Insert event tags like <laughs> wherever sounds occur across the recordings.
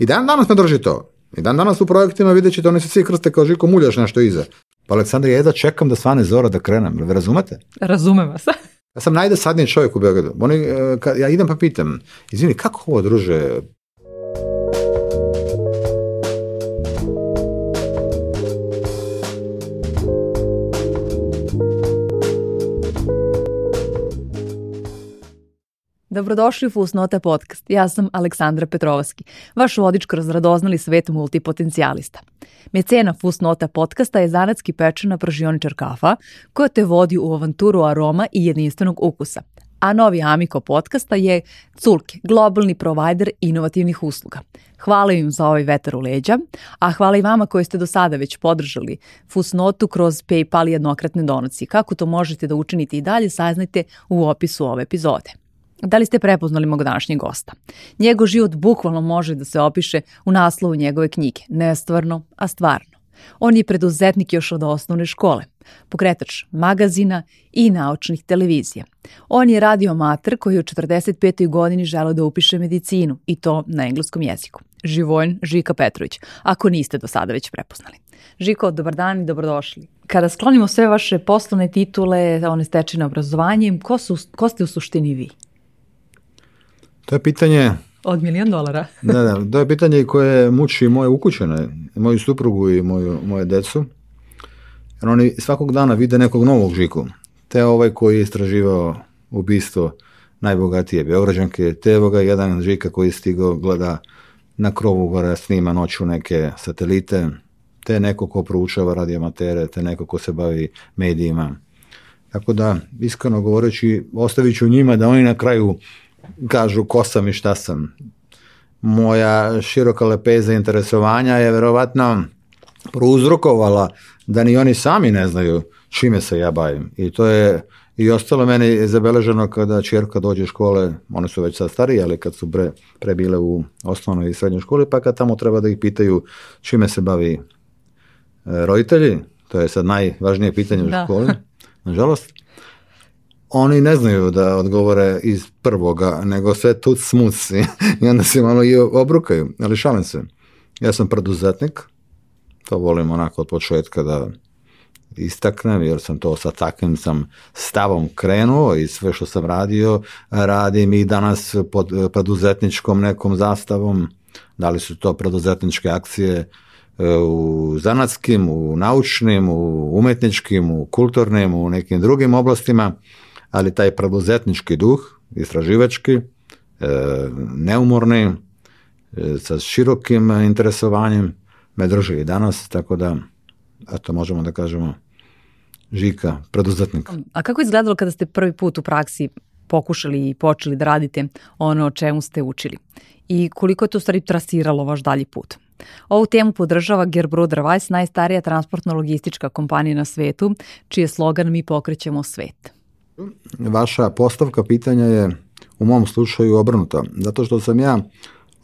I dan danas me drži to. I dan danas u projektima vidjet ćete, oni se svi krste kao žiko muljaš nešto iza. Pa Aleksandar, ja jedva čekam da svane zora da krenem. Jel razumete? Razumem vas. <laughs> ja sam najdesadniji čovjek u Beogradu. Oni, e, ja idem pa pitam, izvini, kako ovo druže Dobrodošli u Fusnota podcast. Ja sam Aleksandra Petrovski, vaš vodič kroz radoznali svet multipotencijalista. Mecena Fusnota podcasta je zanatski pečena pražioničar kafa, koja te vodi u avanturu aroma i jedinstvenog ukusa. A novi Amiko podcasta je Culke, globalni provajder inovativnih usluga. Hvala im za ovaj vetar u leđa, a hvala i vama koji ste do sada već podržali Fusnotu kroz PayPal jednokratne donacije. Kako to možete da učinite i dalje, saznajte u opisu ove epizode. Da li ste prepoznali mog današnjeg gosta? Njegov život bukvalno može da se opiše u naslovu njegove knjige Nestvarno, a stvarno. On je preduzetnik još od osnovne škole, pokretač magazina i naučnih televizija. On je radio mater koji u 45. godini želeo da upiše medicinu i to na engleskom jeziku. Živojn Žika Petrović, ako niste do sada već prepoznali. Žiko, dobar dan i dobrodošli. Kada sklonimo sve vaše poslovne titule, one stečene obrazovanjem, ko, su, ko ste u suštini vi? To je pitanje... Od milijon dolara. <laughs> da, da, to je pitanje koje muči moje ukućene, moju suprugu i moju, moje decu. Jer oni svakog dana vide nekog novog Žiku. Te ovaj koji je istraživao ubistvo najbogatije Beograđanke, te evo jedan Žika koji je stigao, gleda na krovu gora, snima noću neke satelite, te neko ko proučava radiomatere, te neko ko se bavi medijima. Tako da, iskreno govoreći, ostavit ću njima da oni na kraju kažu ko sam i šta sam. Moja široka lepeza interesovanja je verovatno prouzrokovala da ni oni sami ne znaju čime se ja bavim. I to je i ostalo meni zabeleženo kada čerka dođe iz škole, one su već sad starije, ali kad su pre, pre u osnovnoj i srednjoj školi, pa kad tamo treba da ih pitaju čime se bavi e, roditelji, to je sad najvažnije pitanje u da. školi, nažalost, oni ne znaju da odgovore iz prvoga, nego sve tu smusi <laughs> i onda se malo i obrukaju, ali šalim se. Ja sam preduzetnik, to volim onako od početka da istaknem, jer sam to sa takvim sam stavom krenuo i sve što sam radio, radim i danas pod preduzetničkom nekom zastavom, da li su to preduzetničke akcije e, u zanatskim, u naučnim, u umetničkim, u kulturnim, u nekim drugim oblastima, ali taj preduzetnički duh, istraživački, e, neumorni, e, sa širokim interesovanjem me drži i danas, tako da, eto, možemo da kažemo, Žika, preduzetnik. A kako je izgledalo kada ste prvi put u praksi pokušali i počeli da radite ono o čemu ste učili? I koliko je to u stvari trasiralo vaš dalji put? Ovu temu podržava Gerbruder Weiss, najstarija transportno-logistička kompanija na svetu, čiji je slogan Mi pokrećemo svet vaša postavka pitanja je u mom slučaju obrnuta, zato što sam ja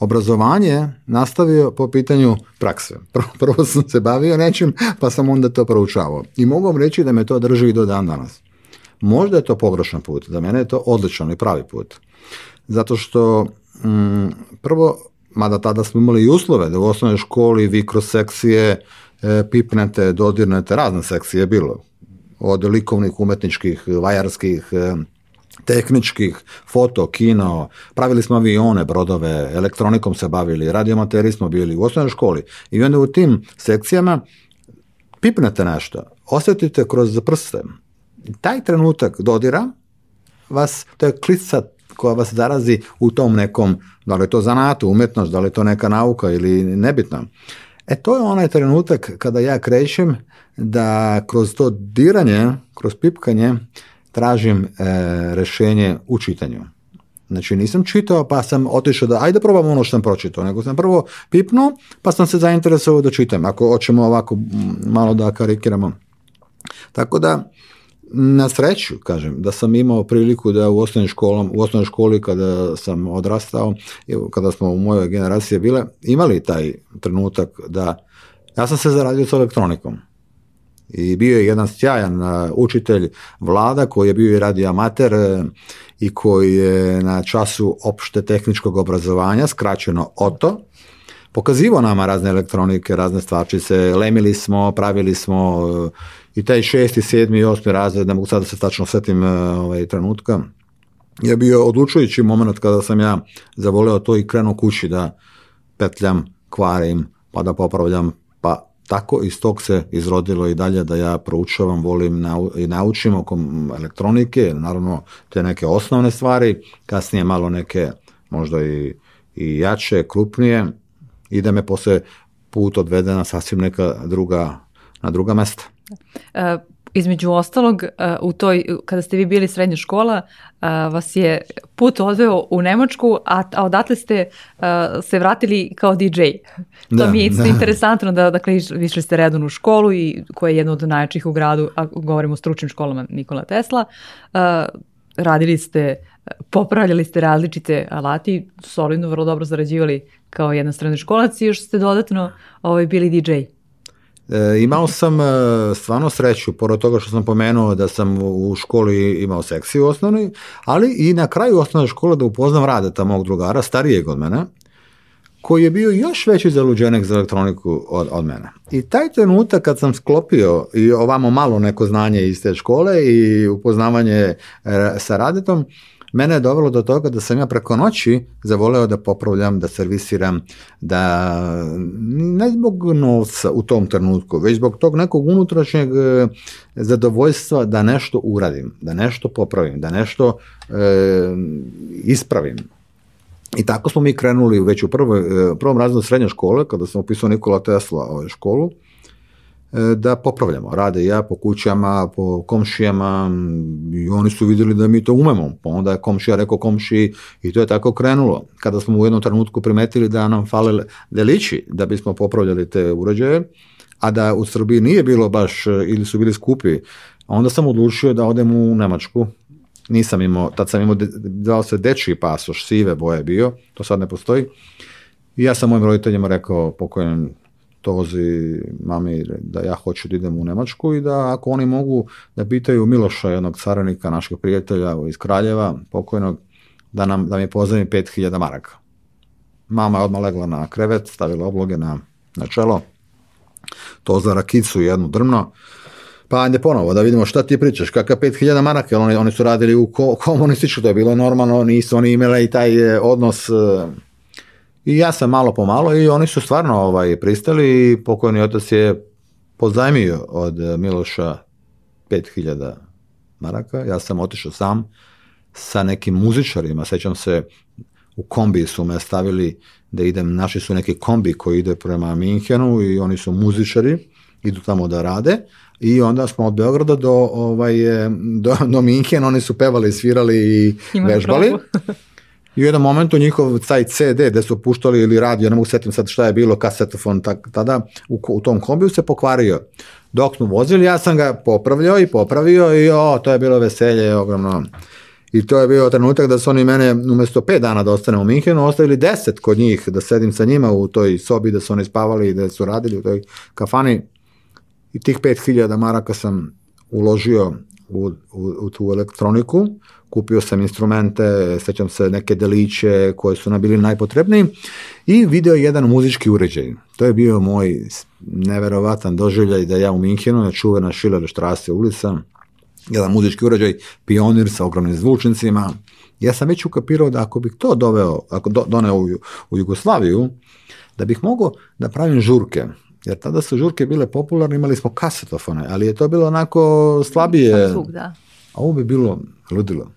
obrazovanje nastavio po pitanju prakse. <laughs> Prvo, prvo sam se bavio nečim, pa sam onda to proučavao. I mogu vam reći da me to drži i do dan danas. Možda je to pogrešan put, za mene je to odličan i pravi put. Zato što m, mm, prvo, mada tada smo imali i uslove da u osnovnoj školi vi kroz sekcije e, pipnete, dodirnete, razne sekcije je bilo, od likovnih, umetničkih, vajarskih, eh, tehničkih, foto, kino, pravili smo avione, brodove, elektronikom se bavili, radiomateri smo bili u osnovnoj školi i onda u tim sekcijama pipnete nešto, osetite kroz prste. Taj trenutak dodira vas, to je klica koja vas zarazi u tom nekom, da li je to zanatu, umetnost, da li je to neka nauka ili nebitno. E to je onaj trenutak kada ja krećem da kroz to diranje, kroz pipkanje tražim e, rešenje u čitanju. Znači nisam čitao pa sam otišao da ajde da probam ono što sam pročitao, nego sam prvo pipnuo pa sam se zainteresovao da čitam, ako hoćemo ovako malo da karikiramo. Tako da Na sreću, kažem, da sam imao priliku da u osnovnoj školi, u osnovnoj školi kada sam odrastao, kada smo u mojoj generaciji bile, imali taj trenutak da ja sam se zaradio sa elektronikom. I bio je jedan sjajan učitelj vlada koji je bio i radio amater e, i koji je na času opšte tehničkog obrazovanja, skraćeno OTO, pokazivao nama razne elektronike, razne stvarčice, lemili smo, pravili smo e, i taj šesti, sedmi i osmi razred, ne mogu sad da se tačno setim e, ovaj, trenutka, je bio odlučujući moment kada sam ja zavoleo to i krenuo kući da petljam, kvarim, pa da popravljam, pa tako iz tog se izrodilo i dalje da ja proučavam, volim nau, i naučim oko elektronike, naravno te neke osnovne stvari, kasnije malo neke možda i, i jače, krupnije i da me posle put odvede na sasvim neka druga, na druga mesta. E, između ostalog, e, u toj, kada ste vi bili srednja škola, e, vas je put odveo u Nemačku, a, a odatle ste e, se vratili kao DJ. Da, to mi je da. interesantno, da, dakle, išli ste redovno u školu, i, koja je jedna od najjačih u gradu, a govorimo o stručnim školama Nikola Tesla, radili ste, popravljali ste različite alati, solidno, vrlo dobro zarađivali kao jedna srednja školac i još ste dodatno ovaj, bili DJ. E, imao sam e, stvarno sreću, pored toga što sam pomenuo da sam u školi imao sekciju osnovnoj, ali i na kraju osnovne škole da upoznam Radeta, mog drugara, starijeg od mene, koji je bio još veći zaluđenik za elektroniku od, od mene. I taj trenutak kad sam sklopio i ovamo malo neko znanje iz te škole i upoznavanje e, sa Radetom, mene je dovelo do toga da sam ja preko noći zavoleo da popravljam, da servisiram, da ne zbog novca u tom trenutku, već zbog tog nekog unutrašnjeg e, zadovoljstva da nešto uradim, da nešto popravim, da nešto e, ispravim. I tako smo mi krenuli već u prvoj, e, prvom razredu srednje škole, kada sam upisao Nikola Tesla ovaj, školu, E, da popravljamo. Rade ja po kućama, po komšijama i oni su videli da mi to umemo. Pa onda je komšija rekao komšiji i to je tako krenulo. Kada smo u jednom trenutku primetili da nam fale delići da, da bismo popravljali te uređaje, a da u Srbiji nije bilo baš ili su bili skupi, onda sam odlučio da odem u Nemačku. Nisam imao, tad sam imao, de, dao se dečiji pasoš, sive boje bio, to sad ne postoji. I ja sam mojim roditeljima rekao, pokojem Tozi mami da ja hoću da idem u Nemačku i da ako oni mogu da pitaju Miloša, jednog caranika, našeg prijatelja iz Kraljeva, pokojnog, da, nam, da mi pozove 5000 maraka. Mama je odmah legla na krevet, stavila obloge na, na čelo, to za rakicu jednu drmno, pa ajde ponovo da vidimo šta ti pričaš, kaka 5000 maraka, jer oni, oni su radili u ko, komunističku, to je bilo normalno, nisu oni imali i taj eh, odnos eh, I ja sam malo po malo i oni su stvarno ovaj, pristali i pokojni otac je pozajmio od eh, Miloša 5000 maraka. Ja sam otišao sam sa nekim muzičarima. Sećam se, u kombi su me stavili da idem, naši su neki kombi koji ide prema Minhenu i oni su muzičari, idu tamo da rade i onda smo od Beograda do, ovaj, eh, do, do Minhena, oni su pevali, svirali i Imali vežbali. <laughs> I u jednom momentu njihov taj CD gde su puštali ili radio, ne mogu setim sad šta je bilo, kasetofon tada, u, u tom kombiju se pokvario. Dok smo vozili, ja sam ga popravljao i popravio i o, to je bilo veselje ogromno. I to je bio trenutak da su oni mene umesto 5 dana da ostanem u Minhenu, ostavili 10 kod njih, da sedim sa njima u toj sobi, da su oni spavali i da su radili u toj kafani. I tih 5000 maraka sam uložio u, u, u tu elektroniku kupio sam instrumente, sećam se neke deliće koje su nam bili najpotrebniji i video jedan muzički uređaj. To je bio moj neverovatan doživljaj da ja u Minhenu, na čuvena Schiller štrase ulica, jedan muzički uređaj, pionir sa ogromnim zvučnicima. Ja sam već ukapirao da ako bih to doveo, ako do, doneo u, u Jugoslaviju, da bih mogao da pravim žurke, jer tada su žurke bile popularne, imali smo kasetofone, ali je to bilo onako slabije. Sam zvuk, da. A ovo bi bilo ludilo.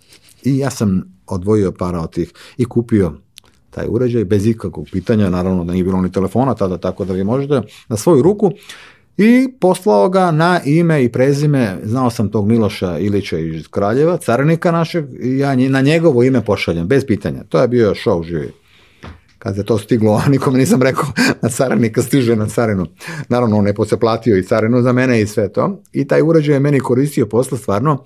I ja sam odvojio para od tih i kupio taj uređaj bez ikakvog pitanja, naravno da nije bilo ni telefona tada, tako da vi možete, na svoju ruku i poslao ga na ime i prezime, znao sam tog Miloša Ilića iz Kraljeva, carnika našeg, i ja na njegovo ime pošaljem, bez pitanja. To je bio show živi. Kad je to stiglo, <laughs> nikome nisam rekao, <laughs> na carnika, stiže na carinu. Naravno, on je posle platio i carinu za mene i sve to. I taj uređaj je meni koristio posle stvarno,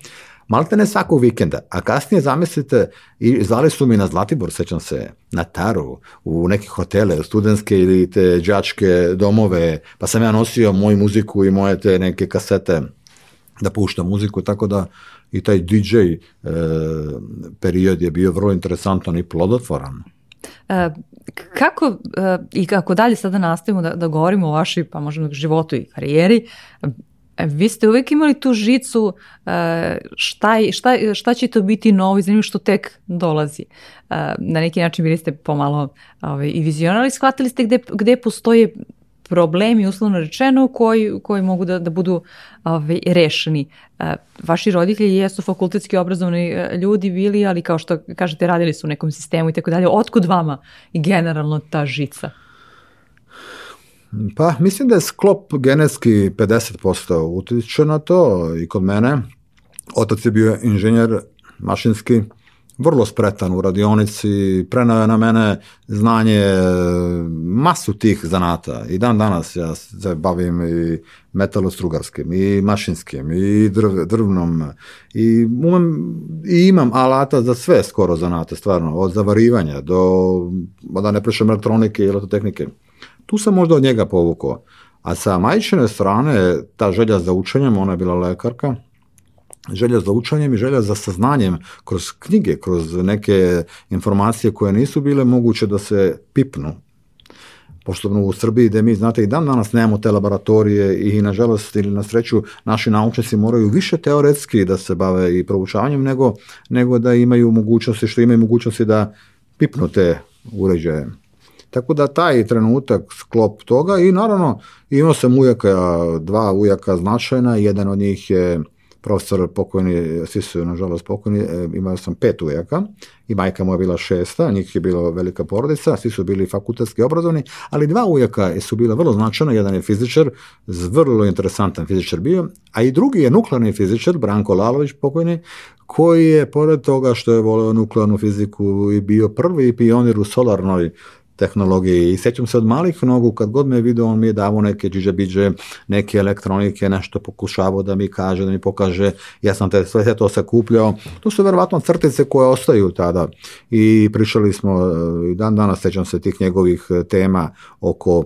malte ne svakog vikenda, a kasnije zamislite, i zvali su mi na Zlatibor, sećam se, na Taru, u neke hotele, studentske ili te džačke domove, pa sam ja nosio moju muziku i moje te neke kasete da puštam muziku, tako da i taj DJ e, period je bio vrlo interesantan i plodotvoran. E, kako e, i kako dalje sada nastavimo da, da govorimo o vašoj pa možda životu i karijeri, E, vi ste uvek imali tu žicu e, šta, šta, šta će to biti novo i što tek dolazi. E, na neki način bili ste pomalo ovaj, i vizionali, shvatili ste gde, gde postoje problemi, uslovno rečeno, koji, koji mogu da, da budu ovaj, rešeni. Vaši roditelji jesu fakultetski obrazovni ljudi bili, ali kao što kažete, radili su u nekom sistemu i tako dalje. Otkud vama generalno ta žica? Pa, mislim da je sklop genetski 50% utiče na to i kod mene. Otac je bio inženjer mašinski, vrlo spretan u radionici, prenao je na mene znanje e, masu tih zanata. I dan danas ja se bavim i metalostrugarskim, i mašinskim, i drv, drvnom, i, umem, i imam alata za sve skoro zanate, stvarno, od zavarivanja do, da ne prešem elektronike i elektrotehnike. Tu sam možda od njega povukao. A sa majčine strane, ta želja za učenjem, ona je bila lekarka, želja za učenjem i želja za saznanjem kroz knjige, kroz neke informacije koje nisu bile moguće da se pipnu. Pošto u Srbiji, gde mi, znate, i dan danas nemamo te laboratorije i, nažalost, ili na sreću, naši naučnici moraju više teoretski da se bave i proučavanjem nego, nego da imaju mogućnosti, što imaju mogućnosti da pipnu te uređaje. Tako da taj trenutak, sklop toga i naravno imao sam ujaka, dva ujaka značajna, jedan od njih je profesor pokojni, svi su nažalost pokojni, e, imao sam pet ujaka i majka moja bila šesta, njih je bilo velika porodica, svi su bili fakultetski obrazovani, ali dva ujaka su bila vrlo značajna, jedan je fizičar, vrlo interesantan fizičar bio, a i drugi je nuklearni fizičar, Branko Lalović pokojni, koji je, pored toga što je voleo nuklearnu fiziku i bio prvi pionir u solarnoj tehnologije i sećam se od malih nogu kad god me je video on mi je davo neke džiđabiđe, neke elektronike, nešto pokušavao da mi kaže, da mi pokaže, ja sam te sve to sakupljao, to su verovatno crtice koje ostaju tada i prišali smo, e, i dan danas sećam se tih njegovih e, tema oko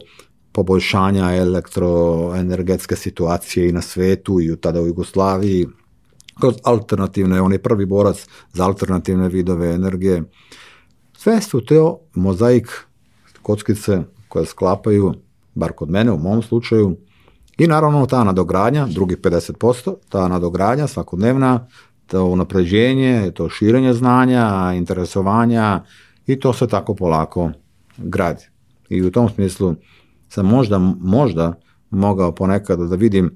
poboljšanja elektroenergetske situacije i na svetu i tada u Jugoslaviji, kroz alternativne, on je prvi borac za alternativne vidove energije, sve su to mozaik kockice koje sklapaju, bar kod mene u mom slučaju, i naravno ta nadogradnja, drugi 50%, ta nadogradnja svakodnevna, to unapređenje, to širenje znanja, interesovanja i to se tako polako gradi. I u tom smislu sam možda, možda mogao ponekad da vidim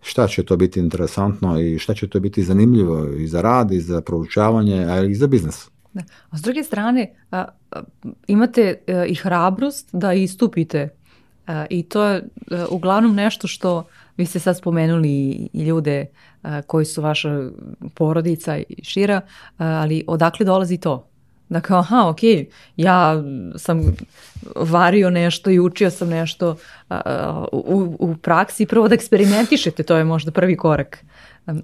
šta će to biti interesantno i šta će to biti zanimljivo i za rad i za proučavanje, a i za biznes. Da. A s druge strane, imate e, i hrabrost da istupite e, i to je e, uglavnom nešto što vi ste sad spomenuli i ljude koji su vaša porodica i šira, ali odakle dolazi to? Da dakle, kao, aha, ok, ja sam vario nešto i učio sam nešto u, u praksi, prvo da eksperimentišete, to je možda prvi korak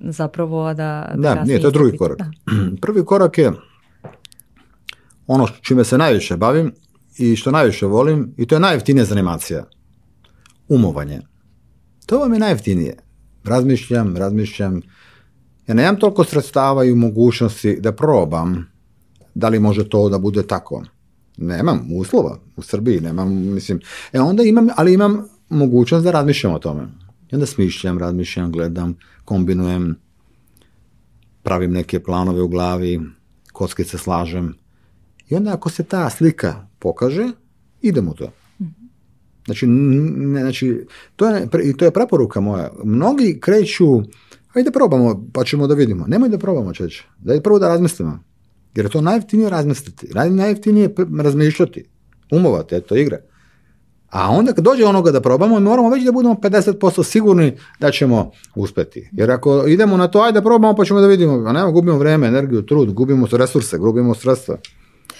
zapravo da... Da, da nije, to je drugi korak. Da. <clears throat> Prvi korak je ono čime se najviše bavim i što najviše volim i to je najjeftinija zanimacija. Umovanje. To vam je najjeftinije. Razmišljam, razmišljam. Ja nemam toliko sredstava i mogućnosti da probam da li može to da bude tako. Nemam uslova u Srbiji, nemam, mislim. E onda imam, ali imam mogućnost da razmišljam o tome. I onda smišljam, razmišljam, gledam, kombinujem, pravim neke planove u glavi, kockice slažem, I onda ako se ta slika pokaže, idemo u to. Znači, ne, znači to, je, to je preporuka moja. Mnogi kreću, ajde probamo, pa ćemo da vidimo. Nemoj da probamo, čeče. Daj prvo da razmislimo. Jer je to najjeftinije razmisliti. Najjeftinije razmišljati. Umovati, eto, igre. A onda kad dođe onoga da probamo, moramo već da budemo 50% sigurni da ćemo uspeti. Jer ako idemo na to, ajde probamo, pa ćemo da vidimo. A nema, gubimo vreme, energiju, trud, gubimo resurse, gubimo sredstva.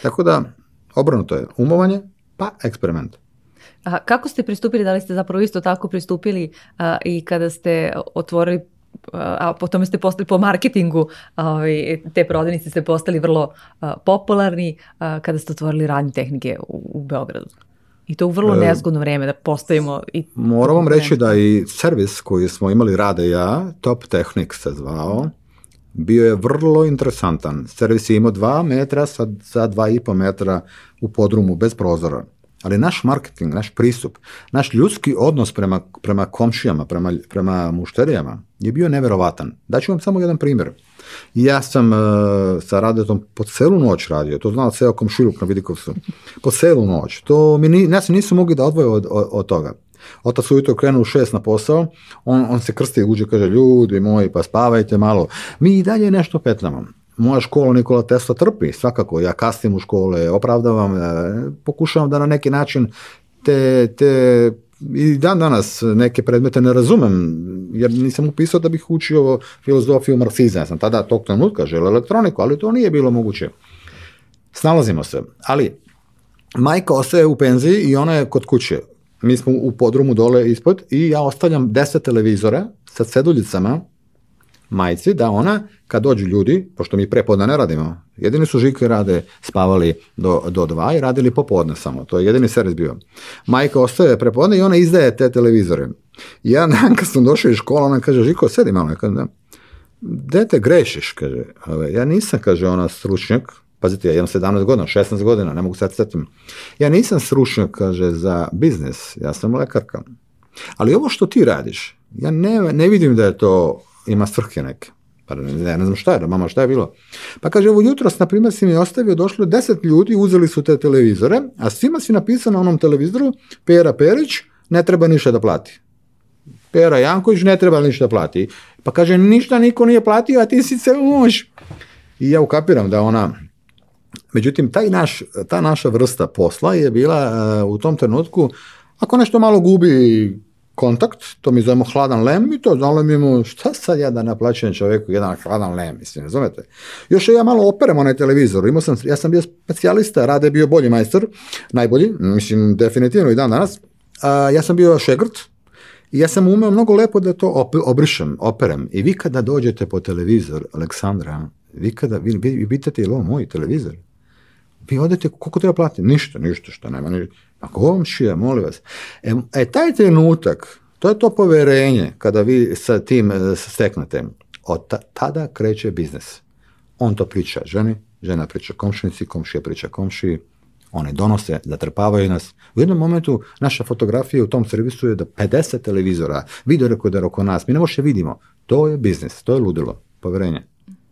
Tako da, obrnuto je umovanje, pa eksperiment. A kako ste pristupili, da li ste zapravo isto tako pristupili a, i kada ste otvorili a potom ste postali po marketingu, ovaj, te prodavnice ste postali vrlo popularni kada ste otvorili radnje tehnike u, u Beogradu. I to u vrlo e, nezgodno vreme da postavimo. I Moram vam reći da i servis koji smo imali rada ja, Top Technics se zvao, bio je vrlo interesantan. Servis je imao 2 metra sa, sa 2,5 metra u podrumu bez prozora. Ali naš marketing, naš pristup, naš ljudski odnos prema, prema komšijama, prema, prema mušterijama je bio neverovatan. Daću vam samo jedan primjer. Ja sam uh, sa Radetom po celu noć radio, to znao ceo komšiluk na Vidikovcu, po celu noć. To mi ni, ja nisu mogli da odvoje od, od, od toga. Otac ujutro krenu u šest na posao, on, on se krsti i uđe, kaže, ljudi moji, pa spavajte malo. Mi i dalje nešto petljamo. Moja škola Nikola Tesla trpi, svakako, ja kastim u škole, opravdavam, e, pokušavam da na neki način te, te i dan danas neke predmete ne razumem, jer nisam upisao da bih učio filozofiju marksizma. Ja sam tada tog trenutka želeo elektroniku, ali to nije bilo moguće. Snalazimo se, ali majka ostaje u penziji i ona je kod kuće mi smo u podrumu dole ispod i ja ostavljam 10 televizora sa ceduljicama majci da ona, kad dođu ljudi, pošto mi prepodne ne radimo, jedini su žike rade, spavali do, do dva i radili popodne samo, to je jedini servis bio. Majka ostaje prepodne i ona izdaje te televizore. I ja <laughs> dan kad sam došao iz škola, ona kaže, Žiko, sedi malo, ja kažem, da. Dete, grešiš, kaže, ja nisam, kaže, ona stručnjak, Pazite, ja imam 17 godina, 16 godina, ne mogu sad setim. Ja nisam sručnjak, kaže, za biznis, ja sam lekarka. Ali ovo što ti radiš, ja ne, ne vidim da je to, ima svrhe neke. Pa ja ne znam šta je, da mama šta je bilo. Pa kaže, ovo jutros, na primjer, si mi ostavio, došlo 10 ljudi, uzeli su te televizore, a svima si napisao na onom televizoru, Pera Perić, ne treba ništa da plati. Pera Janković ne treba ništa da plati. Pa kaže, ništa niko nije platio, a ti si se mož. I ja ukapiram da ona Međutim, taj naš, ta naša vrsta posla je bila uh, u tom trenutku, ako nešto malo gubi kontakt, to mi zovemo hladan lem i to zalemimo, šta sad ja da naplaćujem čoveku jedan hladan lem, mislim, razumete? Još ja malo operem onaj televizor, imao sam, ja sam bio specijalista, Rade bio bolji majstor, najbolji, mislim, definitivno i dan danas, a, ja sam bio šegrt, I ja sam umeo mnogo lepo da to op obrišem, operem. I vi kada dođete po televizor, Aleksandra, vi kada, vi, vi pitate je li ovo moj televizor, vi odete, koliko treba platiti? Ništa, ništa, što nema, ništa. Pa komšija, molim vas. E, e, taj trenutak, to je to poverenje kada vi sa tim e, steknete. Od ta, tada kreće biznes. On to priča ženi, žena priča komšnici, komšija priča komši, one donose, zatrpavaju nas. U jednom momentu naša fotografija u tom servisu je da 50 televizora, video rekodera oko nas, mi ne možemo da vidimo. To je biznis, to je ludilo, poverenje.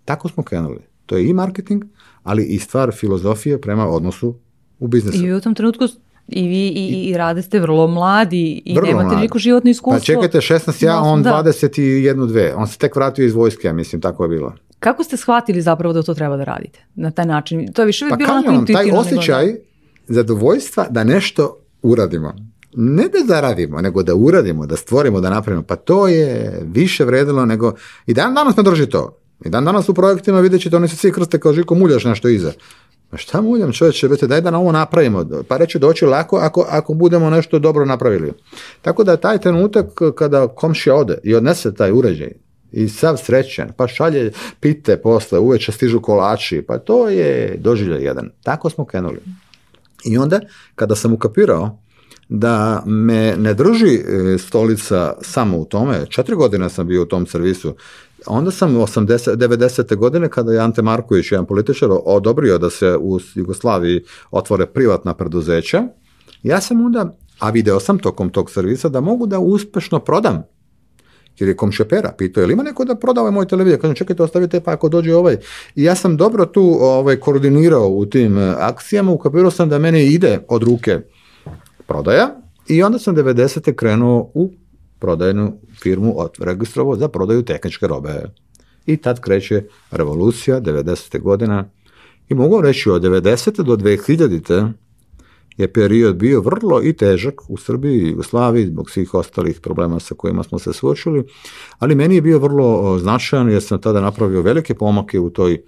Tako smo krenuli. To je i marketing, ali i stvar filozofije prema odnosu u biznesu. I u tom trenutku I vi i, i, i rade ste vrlo mladi i vrlo nemate mladi. neko životno pa iskustvo. Pa čekajte, 16 ja, on da. 21, 2. On se tek vratio iz vojske, ja mislim, tako je bilo. Kako ste shvatili zapravo da to treba da radite? Na taj način, to je više pa bilo onako intuitivno. Pa taj osjećaj nego... Da. zadovoljstva da nešto uradimo. Ne da zaradimo, nego da uradimo, da stvorimo, da napravimo. Pa to je više vredilo nego... I dan danas me drži to. I dan danas u projektima vidjet ćete, oni se svi krste kao žiko muljaš nešto iza. Ma šta muljam čovječe, bete, daj da na ovo napravimo. Pa reći doći lako ako, ako budemo nešto dobro napravili. Tako da taj trenutak kada komšija ode i odnese taj uređaj, i sav srećan, pa šalje pite posle, uveče stižu kolači, pa to je doživljaj jedan. Tako smo krenuli. I onda, kada sam ukapirao da me ne drži e, stolica samo u tome, četiri godine sam bio u tom servisu, Onda sam 80, 90. godine, kada je Ante Marković, jedan političar, odobrio da se u Jugoslaviji otvore privatna preduzeća, ja sam onda, a video sam tokom tog servisa, da mogu da uspešno prodam jer je komšepera pitao, je li ima neko da proda ovaj moj televizor? Kažem, čekajte, ostavite, pa ako dođe ovaj. I ja sam dobro tu ovaj, koordinirao u tim e, akcijama, ukapirao sam da meni ide od ruke prodaja i onda sam 90. krenuo u prodajnu firmu registrovao za prodaju tehničke robe. I tad kreće revolucija 90. godina i mogu reći od 90. do 2000. je period bio vrlo i težak u Srbiji i Jugoslaviji zbog svih ostalih problema sa kojima smo se suočili, ali meni je bio vrlo značajan jer sam tada napravio velike pomake u toj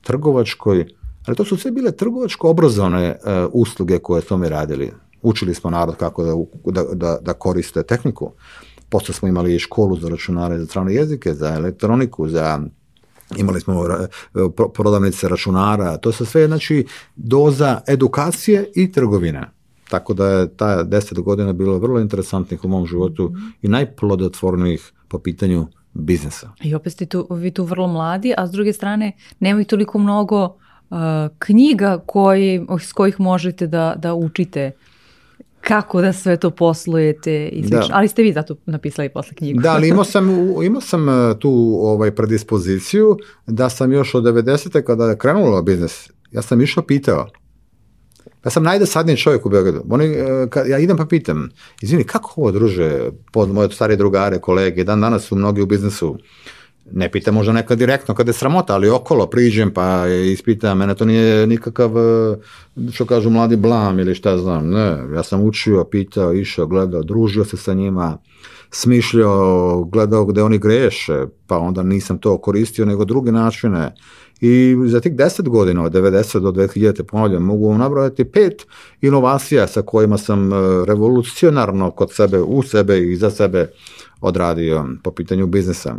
trgovačkoj, ali to su sve bile trgovačko obrazovne e, usluge koje smo mi radili. Učili smo narod kako da, da, da, da koriste tehniku. Posle smo imali školu za računare za strane jezike, za elektroniku, za imali smo eh, prodavnice računara, to se sve znači doza edukacije i trgovine. Tako da je ta deset godina bilo vrlo interesantnih u mom životu i najplodotvornijih po pitanju biznisa. I opet ste tu, vi tu vrlo mladi, a s druge strane nema i toliko mnogo uh, knjiga koji, s kojih možete da, da učite kako da sve to poslujete i slično. Da. Ali ste vi zato napisali posle knjigu. Da, ali imao <laughs> sam, imao sam e, tu ovaj predispoziciju da sam još od 90. kada je krenulo biznes, ja sam išao pitao. Ja sam najdosadniji čovjek u Beogradu. Oni, e, kad, ja idem pa pitam, izvini, kako ovo druže, pod moje stare drugare, kolege, dan danas su mnogi u biznesu, uh, ne pita možda neka direktno kada je sramota, ali okolo priđem pa ispita, mene to nije nikakav, e, što kažu, mladi blam ili šta znam, ne, ja sam učio, pitao, išao, gledao, družio se sa njima, smišljao, gledao gde oni greše, pa onda nisam to koristio, nego druge načine. I za tih 10 godina, od 90 do 2000, ponavljam, mogu vam nabrojati pet inovacija sa kojima sam e, revolucionarno kod sebe, u sebe i za sebe odradio po pitanju biznesa.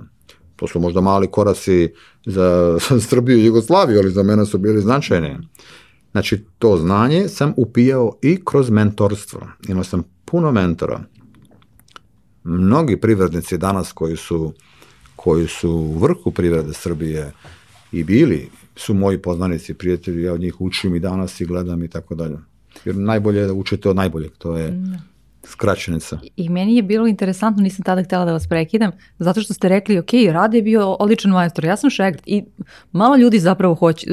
To su možda mali koraci za <laughs> za Srbiju i Jugoslaviju, ali za mene su bili značajni. Znači, to znanje sam upijao i kroz mentorstvo. Imao sam puno mentora. Mnogi privrednici danas koji su, koji su u vrhu privrede Srbije i bili, su moji poznanici, prijatelji, ja od njih učim i danas i gledam i tako dalje. Jer najbolje je da učite od najboljeg, to je... Mm skraćenica. I meni je bilo interesantno, nisam tada htela da vas prekidam, zato što ste rekli, ok, Rade je bio odličan majstor, ja sam šegrt i malo ljudi zapravo hoće,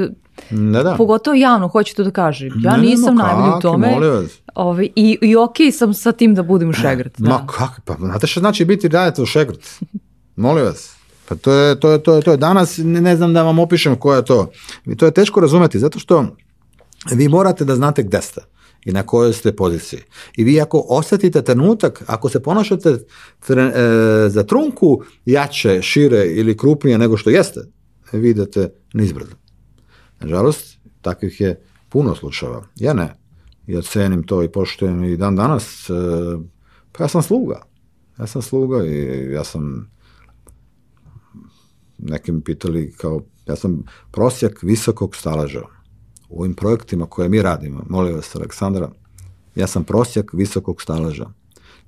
Ne da. Pogotovo javno, hoću to da kažem. Ja ne, nisam ne, no, najbolji kaki, u tome. Molim vas. Ovi, i, I okej okay sam sa tim da budem šegrt. Da. Ma kako, pa znate šta znači biti radite u šegrt? Molim vas. Pa to je, to je, to je, to je. Danas ne, ne znam da vam opišem koja je to. I to je teško razumeti, zato što vi morate da znate gde ste i na kojoj ste poziciji. I vi ako osetite trenutak, ako se ponašate tren, e, za trunku jače, šire ili krupnije nego što jeste, vi idete nizbrdo. Nažalost, takvih je puno slučajeva. Ja ne. Ja cenim to i poštujem i dan danas. E, pa ja sam sluga. Ja sam sluga i ja sam nekim pitali kao, ja sam prosjak visokog stalaža u ovim projektima koje mi radimo, molim vas Aleksandra, ja sam prosjak visokog stalaža.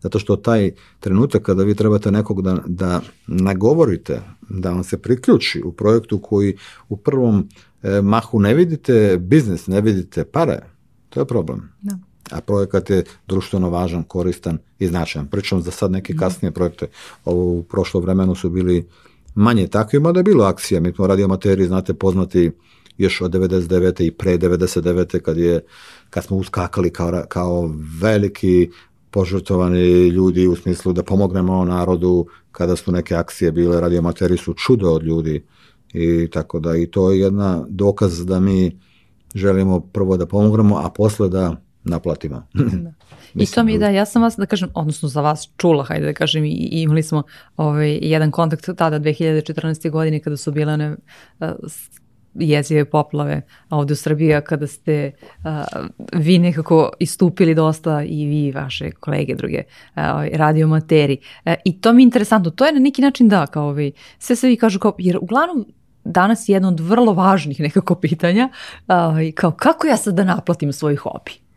Zato što taj trenutak kada vi trebate nekog da, da nagovorite, da vam se priključi u projektu koji u prvom e, mahu ne vidite biznis, ne vidite pare, to je problem. Da. A projekat je društveno važan, koristan i značajan. Pričam za sad neke da. kasnije projekte. Ovo u prošlo vremenu su bili manje takvi, mada je bilo akcija. Mi smo radio materi, znate, poznati još od 99. i pre 99. kad, je, kad smo uskakali kao, kao veliki požrtovani ljudi u smislu da pomognemo narodu kada su neke akcije bile, radiomateri su čudo od ljudi i tako da i to je jedna dokaz da mi želimo prvo da pomognemo, a posle da naplatimo. Da. <laughs> I to mi da, da, ja sam vas, da kažem, odnosno za vas čula, hajde da kažem, i, i imali smo ovaj, jedan kontakt tada 2014. godine kada su bile one uh, jezive poplave, ovde u Srbiji kada ste a, vi nekako istupili dosta i vi i vaše kolege druge a, ovaj, radiomateri. A, e, I to mi je interesantno, to je na neki način da, kao vi, ovaj, sve se vi kažu kao, jer uglavnom danas je jedno od vrlo važnih nekako pitanja, a, ovaj, kao kako ja sad da naplatim svoj hobi?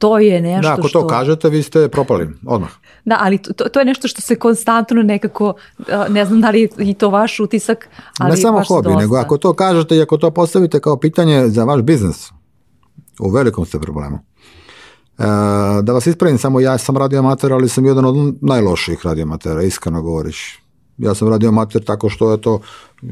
to je nešto da, ako što... ako to kažete, vi ste propali, odmah. Da, ali to, to je nešto što se konstantno nekako, ne znam da li i to vaš utisak, ali Ne samo hobi, nego ako to kažete i ako to postavite kao pitanje za vaš biznis, u velikom ste problemu. E, da vas ispravim, samo ja sam radio amater, ali sam jedan od najloših radio amatera, iskreno govoriš ja sam radio amater tako što je to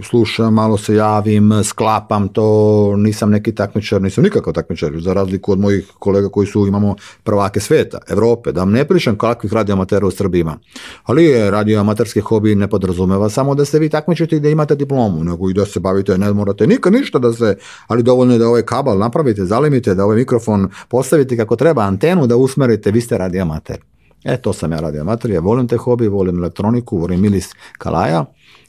slušam, malo se javim, sklapam to, nisam neki takmičar, nisam nikakav takmičar, za razliku od mojih kolega koji su, imamo prvake sveta, Evrope, da vam ne pričam kakvih radio amatera u Srbima, ali je radio amaterski hobi ne podrazumeva samo da se vi takmičite i da imate diplomu, nego i da se bavite, ne morate nikad ništa da se, ali dovoljno je da ovaj kabal napravite, zalimite, da ovaj mikrofon postavite kako treba, antenu da usmerite, vi ste radio amater. E, to sam ja radio amater, ja volim te hobi, volim elektroniku, volim Milis Kalaja,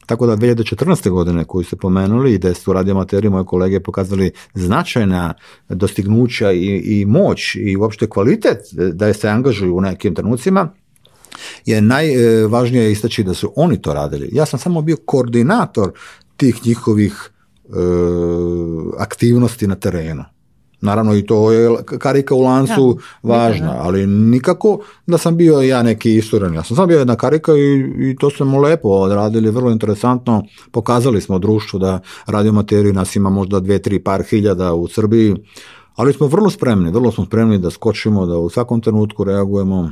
tako da 2014. godine koju ste pomenuli i da su radio amateri moje kolege pokazali značajna dostignuća i, i moć i uopšte kvalitet da je se angažuju u nekim trenucima, je najvažnije istaći da su oni to radili. Ja sam samo bio koordinator tih njihovih e, aktivnosti na terenu. Naravno i to je karika u lancu da, važna, da, da. ali nikako da sam bio ja neki isturan. Ja sam sam bio jedna karika i, i to smo lepo odradili, vrlo interesantno. Pokazali smo društvu da radio nas ima možda dve, tri, par hiljada u Srbiji, ali smo vrlo spremni, vrlo smo spremni da skočimo, da u svakom trenutku reagujemo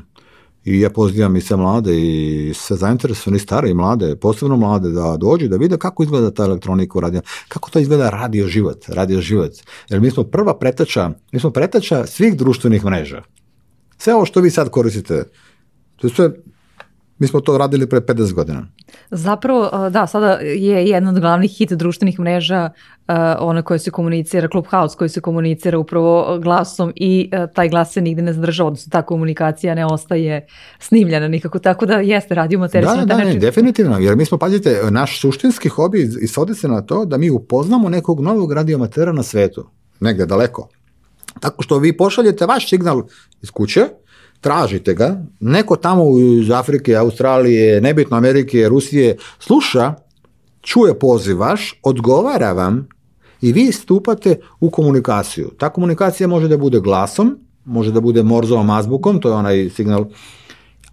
I ja pozivam i sve mlade i sve zainteresovane, i stare i mlade, posebno mlade, da dođu da vide kako izgleda ta elektronika u radio, kako to izgleda radio život, radio život. Jer mi smo prva pretača, mi smo pretača svih društvenih mreža. Sve ovo što vi sad koristite, to je sve, mi smo to radili pre 50 godina. Zapravo, da, sada je jedan od glavnih hit društvenih mreža ona koja se komunicira, Clubhouse koji se komunicira upravo glasom i taj glas se nigde ne zadržava, odnosno ta komunikacija ne ostaje snimljena nikako, tako da jeste, radio materijal da, da, način. Da, definitivno, jer mi smo, pazite, naš suštinski hobi isodi se na to da mi upoznamo nekog novog radiomatera na svetu, negde daleko. Tako što vi pošaljete vaš signal iz kuće, tražite ga, neko tamo iz Afrike, Australije, nebitno Amerike, Rusije, sluša, čuje poziv vaš, odgovara vam i vi stupate u komunikaciju. Ta komunikacija može da bude glasom, može da bude morzovom azbukom, to je onaj signal,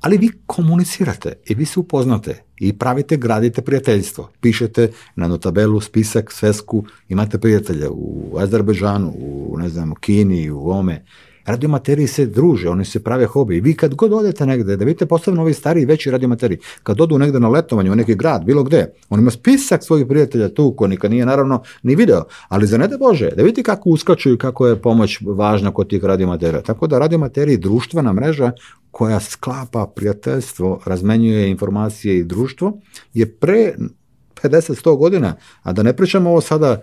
ali vi komunicirate i vi se upoznate i pravite, gradite prijateljstvo. Pišete na notabelu, spisak, svesku, imate prijatelja u Azerbejdžanu, u ne znam, Kini, u Ome, radiomateri se druže, oni se prave hobi. Vi kad god odete negde, da vidite posebno ovi i veći radiomateri, kad odu negde na letovanje u neki grad, bilo gde, on ima spisak svojih prijatelja tu, ko nikad nije naravno ni video, ali za ne da Bože, da vidite kako uskaču i kako je pomoć važna kod tih radiomatera. Tako da radiomateri je društvena mreža koja sklapa prijateljstvo, razmenjuje informacije i društvo, je pre 50-100 godina, a da ne pričamo ovo sada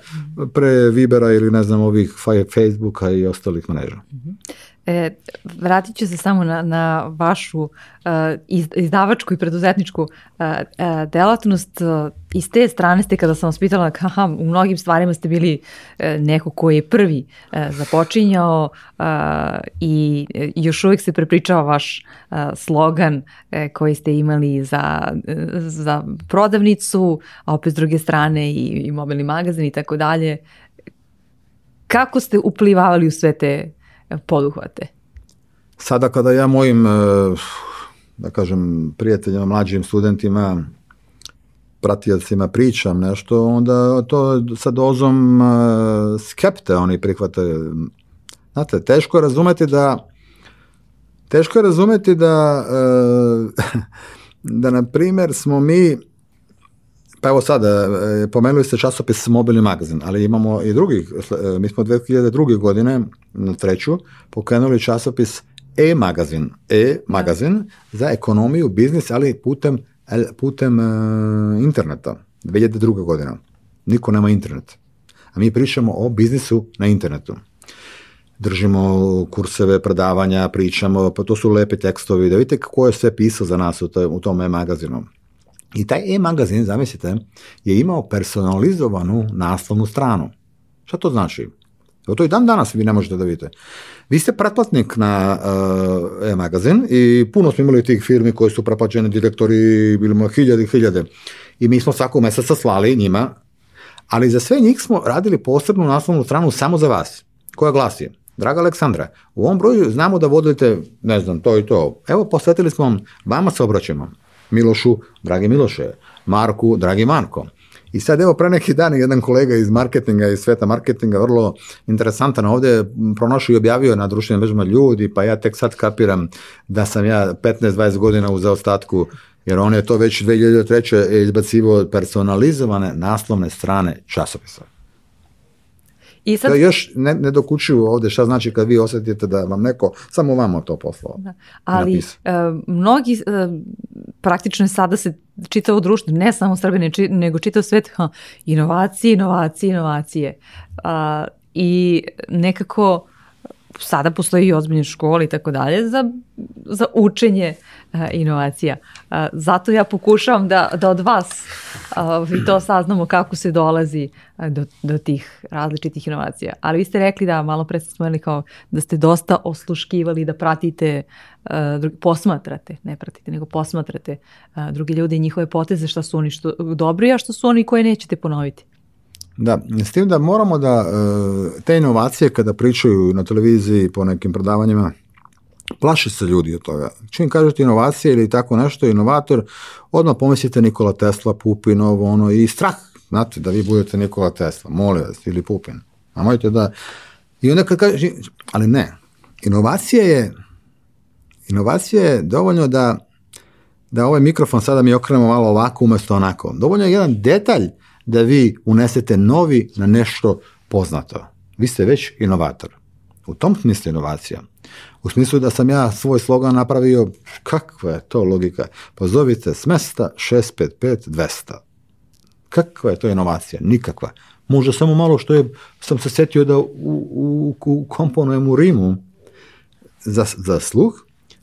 pre Vibera ili ne znam ovih Facebooka i ostalih mreža. Mhm. E, vratit ću se samo na, na vašu e, izdavačku i preduzetničku e, e, delatnost. Iz te strane ste, kada sam vas pitala, aha, u mnogim stvarima ste bili e, neko koji je prvi e, započinjao e, i još uvek se prepričava vaš e, slogan e, koji ste imali za, e, za prodavnicu, a opet s druge strane i, i mobilni magazin i tako dalje. Kako ste uplivavali u sve te poduhvate? Sada kada ja mojim, e, da kažem, prijateljima, mlađim studentima, pratijacima pričam nešto, onda to sa dozom e, skepte oni prihvataju. Znate, teško je razumeti da teško je razumeti da e, <laughs> da na primer smo mi Pa evo sad, e, pomenuli ste časopis Mobilni magazin, ali imamo i drugih, e, mi smo 2002. godine, na treću, pokrenuli časopis e-magazin, e-magazin za ekonomiju, biznis, ali putem, putem e, interneta, 2002. godina. Niko nema internet. A mi pričamo o biznisu na internetu. Držimo kurseve, predavanja, pričamo, pa to su lepe tekstovi, da vidite kako je sve pisao za nas u, te, u tom e-magazinu. I taj e-magazin, zamislite, je imao personalizovanu naslovnu stranu. Šta to znači? Evo to i dan danas vi ne možete da vidite. Vi ste pretplatnik na uh, e-magazin i puno smo imali tih firmi koje su preplaćeni direktori, bilo hiljade i hiljade. I mi smo svakog meseca slali njima, ali za sve njih smo radili posebnu naslovnu stranu samo za vas, koja glasi, Draga Aleksandra, u ovom broju znamo da vodite, ne znam, to i to. Evo, posvetili smo vam, vama se obraćamo. Milošu, dragi Miloše, Marku, dragi Marko. I sad evo pre neki dan jedan kolega iz marketinga, iz sveta marketinga, vrlo interesantan ovde pronašao i objavio na društvenim mrežama ljudi, pa ja tek sad kapiram da sam ja 15-20 godina u zaostatku jer on je to već 2003. izbacivo personalizovane naslovne strane časopisa. I sad... Da još ne, ne dokučuju ovde šta znači kad vi osetite da vam neko, samo vama to poslao. Da. Ali e, mnogi e, praktično sada se čitavo društvo, ne samo Srbije, nego čitav svet, ha, inovacije, inovacije, inovacije. A, I nekako sada postoji i ozbiljne škole i tako dalje za za učenje e, inovacija. E, zato ja pokušavam da, da od vas e, i to saznamo kako se dolazi do, do tih različitih inovacija. Ali vi ste rekli da, malo pre ste spomenuli kao da ste dosta osluškivali, da pratite, posmatrate, ne pratite, nego posmatrate druge ljude i njihove poteze, šta su oni što, dobri, a šta su oni koje nećete ponoviti. Da, s tim da moramo da te inovacije kada pričaju na televiziji po nekim predavanjima, Plaše se ljudi od toga. Čim kažete inovacija ili tako nešto, inovator, odmah pomislite Nikola Tesla, Pupin, ovo, ono, i strah, znate, da vi budete Nikola Tesla, molim vas, ili Pupin. A mojte da... I onda kad kaže, ali ne, inovacija je, inovacija je dovoljno da, da ovaj mikrofon sada mi okrenemo malo ovako umesto onako. Dovoljno je jedan detalj da vi unesete novi na nešto poznato. Vi ste već inovator. U tom smislu inovacija. U smislu da sam ja svoj slogan napravio, kakva je to logika? Pozovite pa smesta 655-200. Kakva je to inovacija? Nikakva. Možda samo malo što je, sam se setio da u, u, u komponujem u Rimu za, za sluh,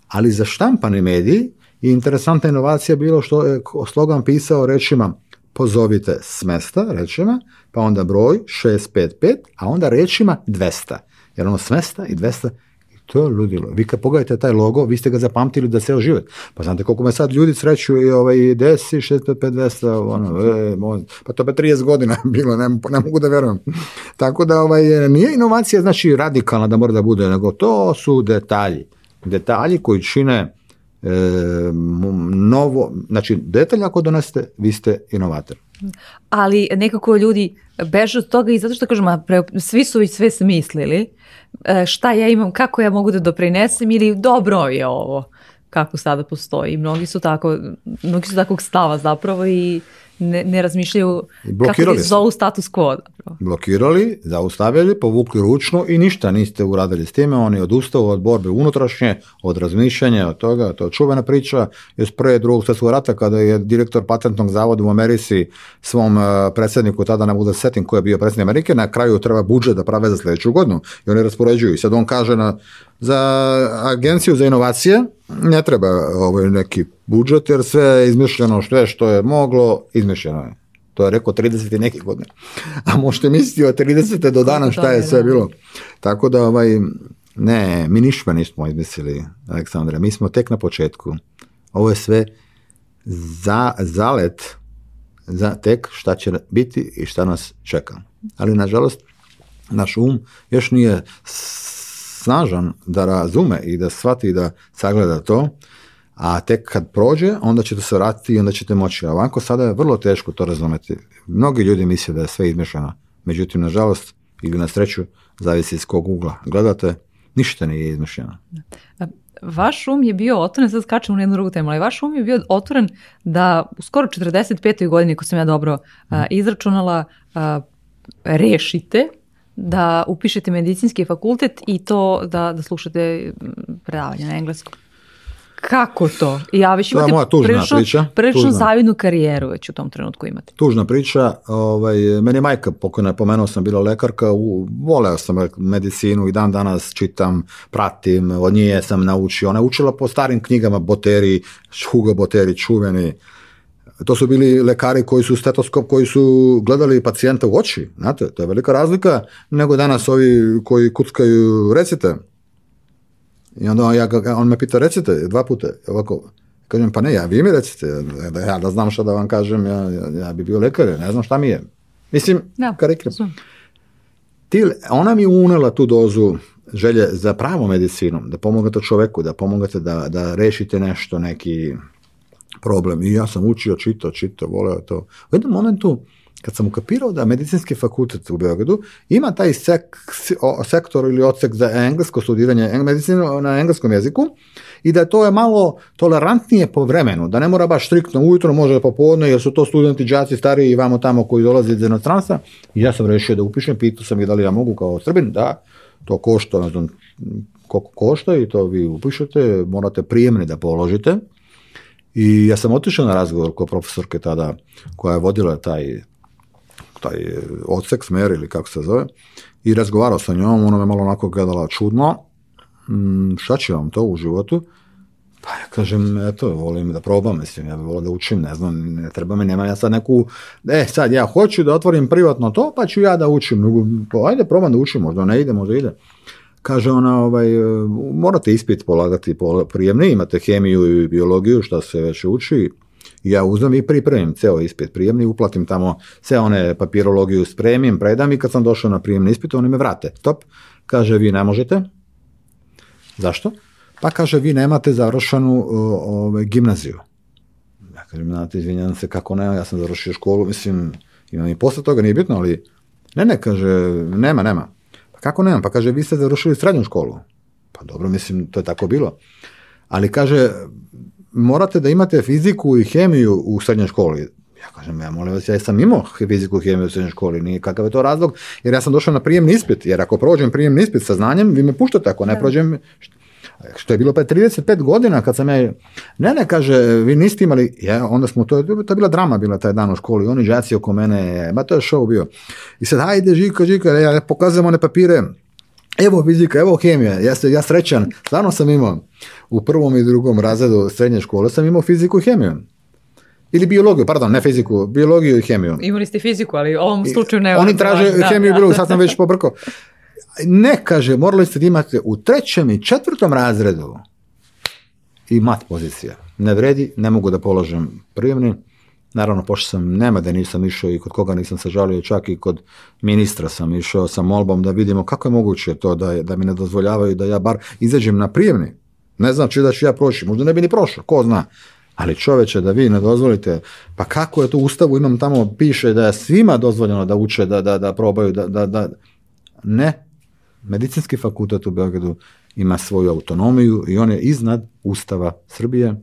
ali za štampane medije i interesantna inovacija bilo što je slogan pisao rečima pozovite smesta, rečima, pa onda broj 655, a onda rečima 200. Jer ono smesta i 200 To je ludilo. Vi kad pogledate taj logo, vi ste ga zapamtili da ceo život. Pa znate koliko me sad ljudi sreću i ovaj 10, 6, 200, ono, e, moz, pa to pa 30 godina <laughs> bilo, ne, ne mogu da verujem. Tako da ovaj, nije inovacija znači radikalna da mora da bude, nego to su detalji. Detalji koji čine e, novo, znači detalj ako donesete, vi ste inovator. Ali nekako ljudi beže od toga i zato što kažem, a pre, svi su već sve smislili, e, šta ja imam, kako ja mogu da doprinesem ili dobro je ovo kako sada postoji. Mnogi su tako, mnogi su takvog stava zapravo i ne, ne razmišljaju Blokirali kako da zovu status quo. Blokirali, zaustavili, povukli ručno i ništa niste uradili s time. On je odustao od borbe unutrašnje, od razmišljanja, od toga. To je čuvena priča iz pre drugog svjetskog rata kada je direktor patentnog zavoda u Americi svom uh, predsjedniku, tada ne mogu da setim ko je bio predsjednik Amerike, na kraju treba budžet da prave za sljedeću godinu i oni raspoređuju. I sad on kaže na Za agenciju za inovacije ne treba ovaj neki budžet, jer sve je izmišljeno, sve što je moglo, izmišljeno je. To je rekao 30 i neki godina. A možete misliti od 30. do dana šta je sve da. bilo. Tako da, ovaj, ne, mi ništa nismo izmislili, Aleksandra. Mi smo tek na početku. Ovo je sve za, zalet za tek šta će biti i šta nas čeka. Ali, nažalost, naš um još nije snažan da razume i da shvati da sagleda to, a tek kad prođe, onda ćete se vratiti i onda ćete moći. A ovako sada je vrlo teško to razumeti. Mnogi ljudi misle da je sve izmešano. Međutim, nažalost, ili na sreću, zavisi iz kog ugla gledate, ništa nije izmešljeno. Vaš um je bio otvoren, sad skačemo u jednu drugu temu, ali vaš um je bio otvoren da u skoro 45. godini, ko sam ja dobro a, mhm. izračunala, a, rešite da upišete medicinski fakultet i to da, da slušate mm, predavanje na engleskom. Kako to? Ja već da, imate prilično, zavidnu karijeru već u tom trenutku imate. Tužna priča. Ovaj, meni je majka pokojna, pomenuo sam, bila lekarka. U, voleo sam medicinu i dan danas čitam, pratim. Od nje sam naučio. Ona je učila po starim knjigama Boteri, Hugo Boteri, čuveni to su bili lekari koji su stetoskop, koji su gledali pacijenta u oči, znate, to je velika razlika nego danas ovi koji kuckaju recite. I onda ja, on me pita recite dva puta, ovako, kažem pa ne, ja vi mi recite, da ja da znam šta da vam kažem, ja, ja, ja bi bio lekar, ne znam šta mi je. Mislim, da, karikiram. Ti, ona mi unela tu dozu želje za pravom medicinom, da pomogate čoveku, da pomognete da, da rešite nešto, neki problem. I ja sam učio, čitao, čitao, voleo to. U jednom momentu, kad sam ukapirao da medicinski fakultet u Beogradu ima taj sek, o, sektor ili odsek za englesko studiranje eng, medicine na engleskom jeziku i da to je malo tolerantnije po vremenu, da ne mora baš striktno ujutro, može popodne, jer su to studenti, džaci, stariji i vamo tamo koji dolaze iz jednostranstva. I ja sam rešio da upišem, pitu sam ih da li ja mogu kao srbin, da, to košta, ne znam koliko košta i to vi upišete, morate prijemni da položite I ja sam otišao na razgovor kod profesorke tada, koja je vodila taj, taj e, odsek, smer ili kako se zove, i razgovarao sa njom, ona me malo onako gledala čudno, mm, šta će vam to u životu? Pa ja kažem, eto, volim da probam, mislim, ja bih volio da učim, ne znam, ne treba mi, nemam ja sad neku, e, sad ja hoću da otvorim privatno to, pa ću ja da učim, pa ajde, probam da učim, možda ne ide, možda ide kaže ona, ovaj, e, morate ispit polagati prijemni, imate hemiju i biologiju, šta se već uči, ja uzmem i pripremim ceo ispit prijemni, uplatim tamo sve one papirologiju, spremim, predam i kad sam došao na prijemni ispit, oni me vrate. Top, kaže, vi ne možete. Zašto? Pa kaže, vi nemate završanu e, ovaj, gimnaziju. Ja kažem, znate, izvinjam se, kako ne, ja sam završio školu, mislim, imam i posle toga, nije bitno, ali ne, ne, kaže, nema, nema. Pa kako nemam? Pa kaže, vi ste završili srednju školu. Pa dobro, mislim, to je tako bilo. Ali kaže, morate da imate fiziku i hemiju u srednjoj školi. Ja kažem, ja molim vas, ja sam imao fiziku i hemiju u srednjoj školi, nije kakav je to razlog, jer ja sam došao na prijemni ispit, jer ako prođem prijemni ispit sa znanjem, vi me puštate, ako ne da. prođem, što je bilo pre 35 godina kad sam ja, ne ne, kaže, vi niste imali, ja, onda smo, to, to je bila drama bila taj dan u školi, oni džaci oko mene, ma to je show bio. I sad, hajde, žika, žika, ja pokazujem one papire, evo fizika, evo hemija, ja, se, ja srećan, stvarno sam imao u prvom i drugom razredu srednje škole, sam imao fiziku i hemiju. Ili biologiju, pardon, ne fiziku, biologiju i hemiju. Imali ste fiziku, ali u ovom slučaju ne. Oni traže da, hemiju i biologiju, sad sam već pobrko. Ne, kaže, morali ste da imate u trećem i četvrtom razredu i mat pozicija. Ne vredi, ne mogu da položem prijemni. Naravno, pošto sam nema da nisam išao i kod koga nisam se žalio, čak i kod ministra sam išao sa molbom da vidimo kako je moguće to da, da mi ne dozvoljavaju da ja bar izađem na prijemni. Ne znači da ću ja proći, možda ne bi ni prošao, ko zna. Ali čoveče, da vi ne dozvolite, pa kako je to u Ustavu, imam tamo, piše da je svima dozvoljeno da uče, da, da, da probaju, da, da, da. Ne, Medicinski fakultet u Beogradu ima svoju autonomiju i on je iznad Ustava Srbije.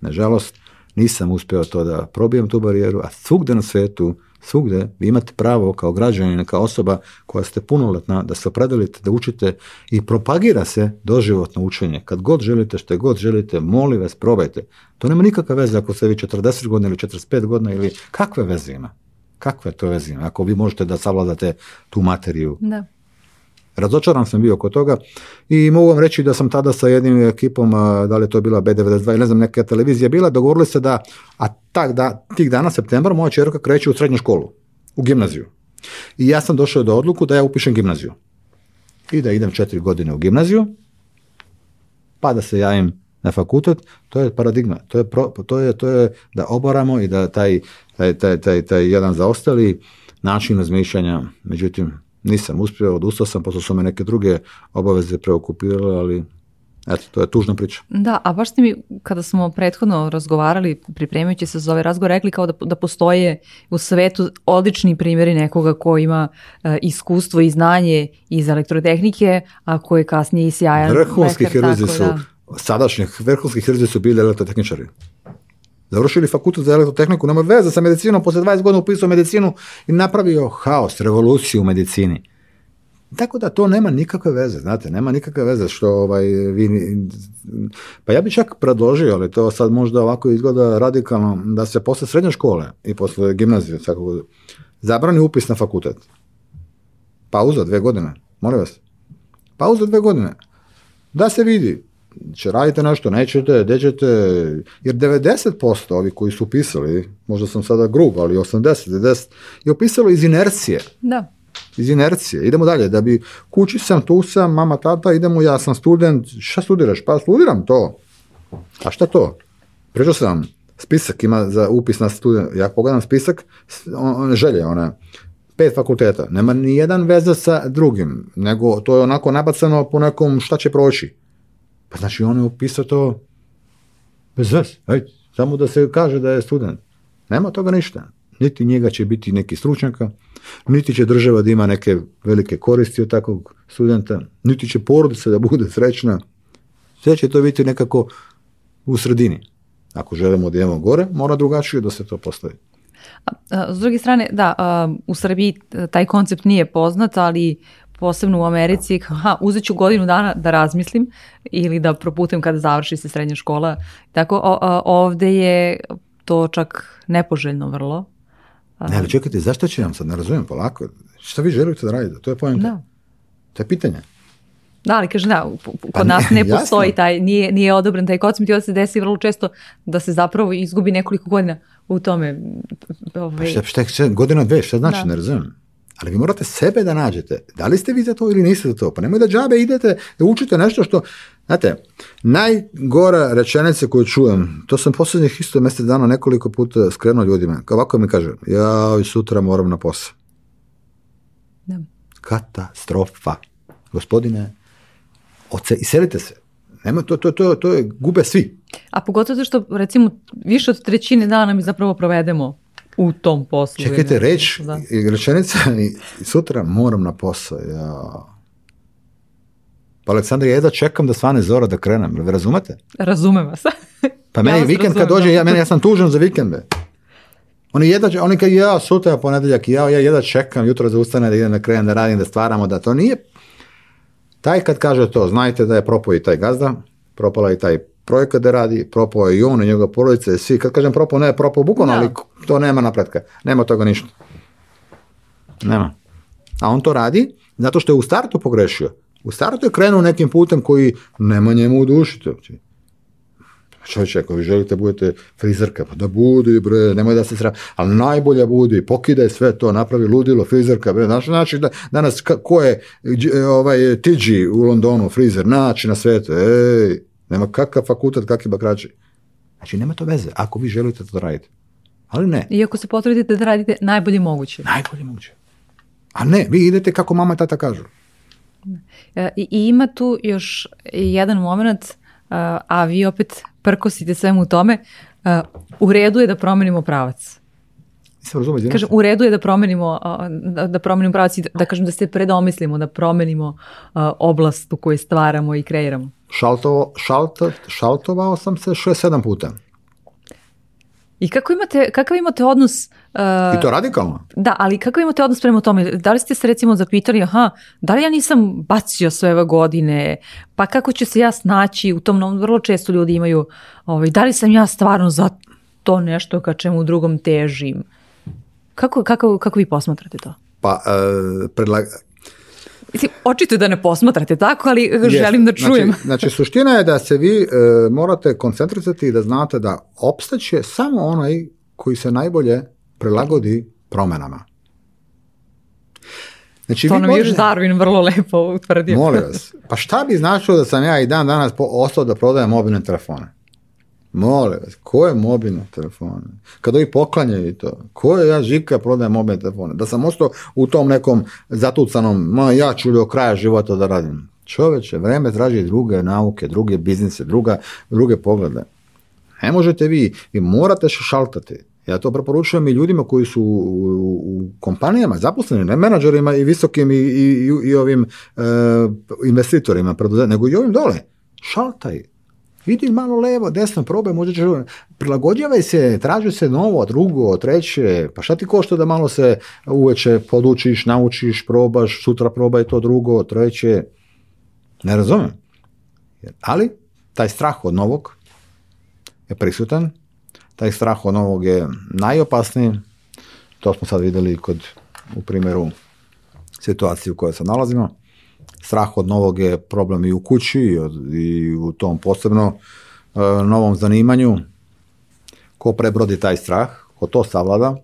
Nažalost, nisam uspeo to da probijem tu barijeru, a svugde na svetu, svugde, vi imate pravo kao građanina, kao osoba koja ste punoletna da se opredelite, da učite i propagira se doživotno učenje. Kad god želite, što god želite, moli vas, probajte. To nema nikakve veze ako ste vi 40 godina ili 45 godina ili kakve veze ima. Kakve to veze ima? Ako vi možete da savladate tu materiju da. Razočaran sam bio oko toga i mogu vam reći da sam tada sa jednim ekipom, da li to bila B92 ili ne znam neka televizija bila, dogovorili se da, a tak, da, tih dana, septembar, moja čerka kreće u srednju školu, u gimnaziju. I ja sam došao do odluku da ja upišem gimnaziju. I da idem četiri godine u gimnaziju, pa da se javim na fakultet, to je paradigma, to je, pro, to je, to je da oboramo i da taj, taj, taj, taj, taj jedan zaostali način razmišljanja, međutim, nisam uspio, odustao sam, pošto su me neke druge obaveze preokupirale, ali Eto, to je tužna priča. Da, a baš ste mi, kada smo prethodno razgovarali, pripremajući se za ovaj razgovor, rekli kao da, da postoje u svetu odlični primjeri nekoga ko ima e, iskustvo i znanje iz elektrotehnike, a ko je kasnije i sjajan. Vrhunski heruzi su, da. sadašnjih vrhunskih heruzi su bili elektrotehničari završili fakultet za elektrotehniku, nema veze sa medicinom, posle 20 godina upisao medicinu i napravio haos, revoluciju u medicini. Tako da to nema nikakve veze, znate, nema nikakve veze što ovaj, vi, pa ja bih čak predložio, ali to sad možda ovako izgleda radikalno, da se posle srednje škole i posle gimnazije svakog zabrani upis na fakultet. Pauza dve godine, molim vas. Pauza dve godine. Da se vidi će radite nešto, nećete, gde ćete, jer 90% ovi koji su upisali, možda sam sada grub, ali 80, 90, je upisalo iz inercije. Da. Iz inercije. Idemo dalje, da bi kući sam, tu sam, mama, tata, idemo, ja sam student, šta studiraš? Pa studiram to. A šta to? Pričao sam, spisak ima za upis na student, ja pogledam spisak, on, želje, ona, pet fakulteta, nema ni jedan veze sa drugim, nego to je onako nabacano po nekom šta će proći Pa znači on je upisao to bez ves, ajde, samo da se kaže da je student. Nema toga ništa. Niti njega će biti neki stručnjaka, niti će država da ima neke velike koristi od takvog studenta, niti će porodica da bude srećna. Sve će to biti nekako u sredini. Ako želimo da idemo gore, mora drugačije da se to postavi. S druge strane, da, u Srbiji e, taj koncept nije poznat, ali posebno u Americi, kao, ha, uzet ću godinu dana da razmislim ili da proputem kada završi se srednja škola. Tako, o, o, ovde je to čak nepoželjno vrlo. Ne, ali čekajte, zašto će nam sad, ne razumijem polako, šta vi želite da radite, to je pojenta. Da. To je pitanje. Da, ali kaže, da, kod pa nas ne, ne postoji taj, nije, nije odobren taj kod, i onda se desi vrlo često da se zapravo izgubi nekoliko godina u tome. Ovaj... Pa šta, šta, šta, godina dve, šta znači, da. ne razumijem ali vi morate sebe da nađete. Da li ste vi za to ili niste za to? Pa nemoj da džabe idete da učite nešto što, znate, najgora rečenica koju čujem, to sam poslednjih isto mesec dana nekoliko puta skrenuo ljudima, ovako mi kaže, ja sutra moram na posao. Da. Katastrofa. Gospodine, oce, iselite se. Nema, to, to, to, to je, gube svi. A pogotovo što, recimo, više od trećine dana mi zapravo provedemo u tom poslu. Čekajte, reč, da. rečenica, sutra moram na posao. Ja. Pa Aleksandar, ja jedva čekam da svane zora da krenem. razumete? Razumem vas. pa meni <laughs> ja vikend razumem, kad dođe, da. ja, meni, ja sam tužan za vikende. Oni jedva, oni kad ja sutra ponedeljak, ja, ja jedva čekam jutro da ustane da idem da krenem, da radim, da stvaramo, da to nije. Taj kad kaže to, znajte da je propao i taj gazda, propala i taj projekat da radi, propao je i on i njegova porodica i svi, kad kažem propao, ne, propao bukvalno, da. ali to nema napretka, nema toga ništa. Nema. A on to radi zato što je u startu pogrešio. U startu je krenuo nekim putem koji nema njemu u duši. Čovječe, ako vi želite da budete frizerka, pa da budi, bre, nemoj da se sra... Ali najbolja budi, pokidaj sve to, napravi ludilo, frizerka, bre, znaš, znači, da, danas ko je ovaj, tiđi u Londonu, frizer, naći na svetu, ej, Nema kakav fakultet, kakvi bakrači. Znači, nema to veze ako vi želite to da radite. Ali ne. Iako se potrudite da radite najbolje moguće. Najbolje moguće. A ne, vi idete kako mama i tata kažu. E, I, i ima tu još jedan moment, e, a vi opet prkosite svemu tome, e, u redu je da promenimo pravac. Nisam razumio. Kažem, u redu je da promenimo, da, da promenimo pravac i da, da kažem da se predomislimo, da promenimo oblast u kojoj stvaramo i kreiramo šaltovao, šalt, šaltovao sam se 6-7 puta. I kako imate, kakav imate odnos... Uh, I to radikalno. Da, ali kakav imate odnos prema tome? Da li ste se recimo zapitali, aha, da li ja nisam bacio sve ove godine, pa kako ću se ja snaći u tom novom, vrlo često ljudi imaju, ovaj, da li sam ja stvarno za to nešto ka čemu drugom težim? Kako, kako, kako vi posmatrate to? Pa, uh, predla, Mislim, očito je da ne posmatrate tako, ali yes. želim da znači- čujem. Znači, znači, suština je da se vi e, morate koncentrisati i da znate da opstaće samo onaj koji se najbolje prilagodi promenama. Znači, to nam je još Darwin vrlo lepo utvrdio. Molim vas. Pa šta bi značilo da sam ja i dan danas ostao da prodajem mobilne telefone? Mole vas, ko je mobilne telefone? Kad ovi poklanjaju i to, ko je ja žika prodajem mobilne telefone? Da sam ostao u tom nekom zatucanom, ma ja ću do kraja života da radim. Čoveče, vreme traži druge nauke, druge biznise, druga, druge poglede. Ne možete vi, vi morate šaltati. Ja to preporučujem i ljudima koji su u, u, u kompanijama zaposleni, ne menadžerima i visokim i, i, i ovim e, investitorima, nego i ovim dole. Šaltaj, Idi malo levo, desno, probaj, možda ćeš... Prilagođavaj se, traži se novo, drugo, treće, pa šta ti košta da malo se uveče podučiš, naučiš, probaš, sutra probaj to drugo, treće. Ne razumem. Ali, taj strah od novog je prisutan, taj strah od novog je najopasniji, to smo sad videli kod, u primjeru situacije u kojoj se nalazimo strah od novog je problem i u kući i, od, i u tom posebno e, novom zanimanju. Ko prebrodi taj strah, ko to savlada,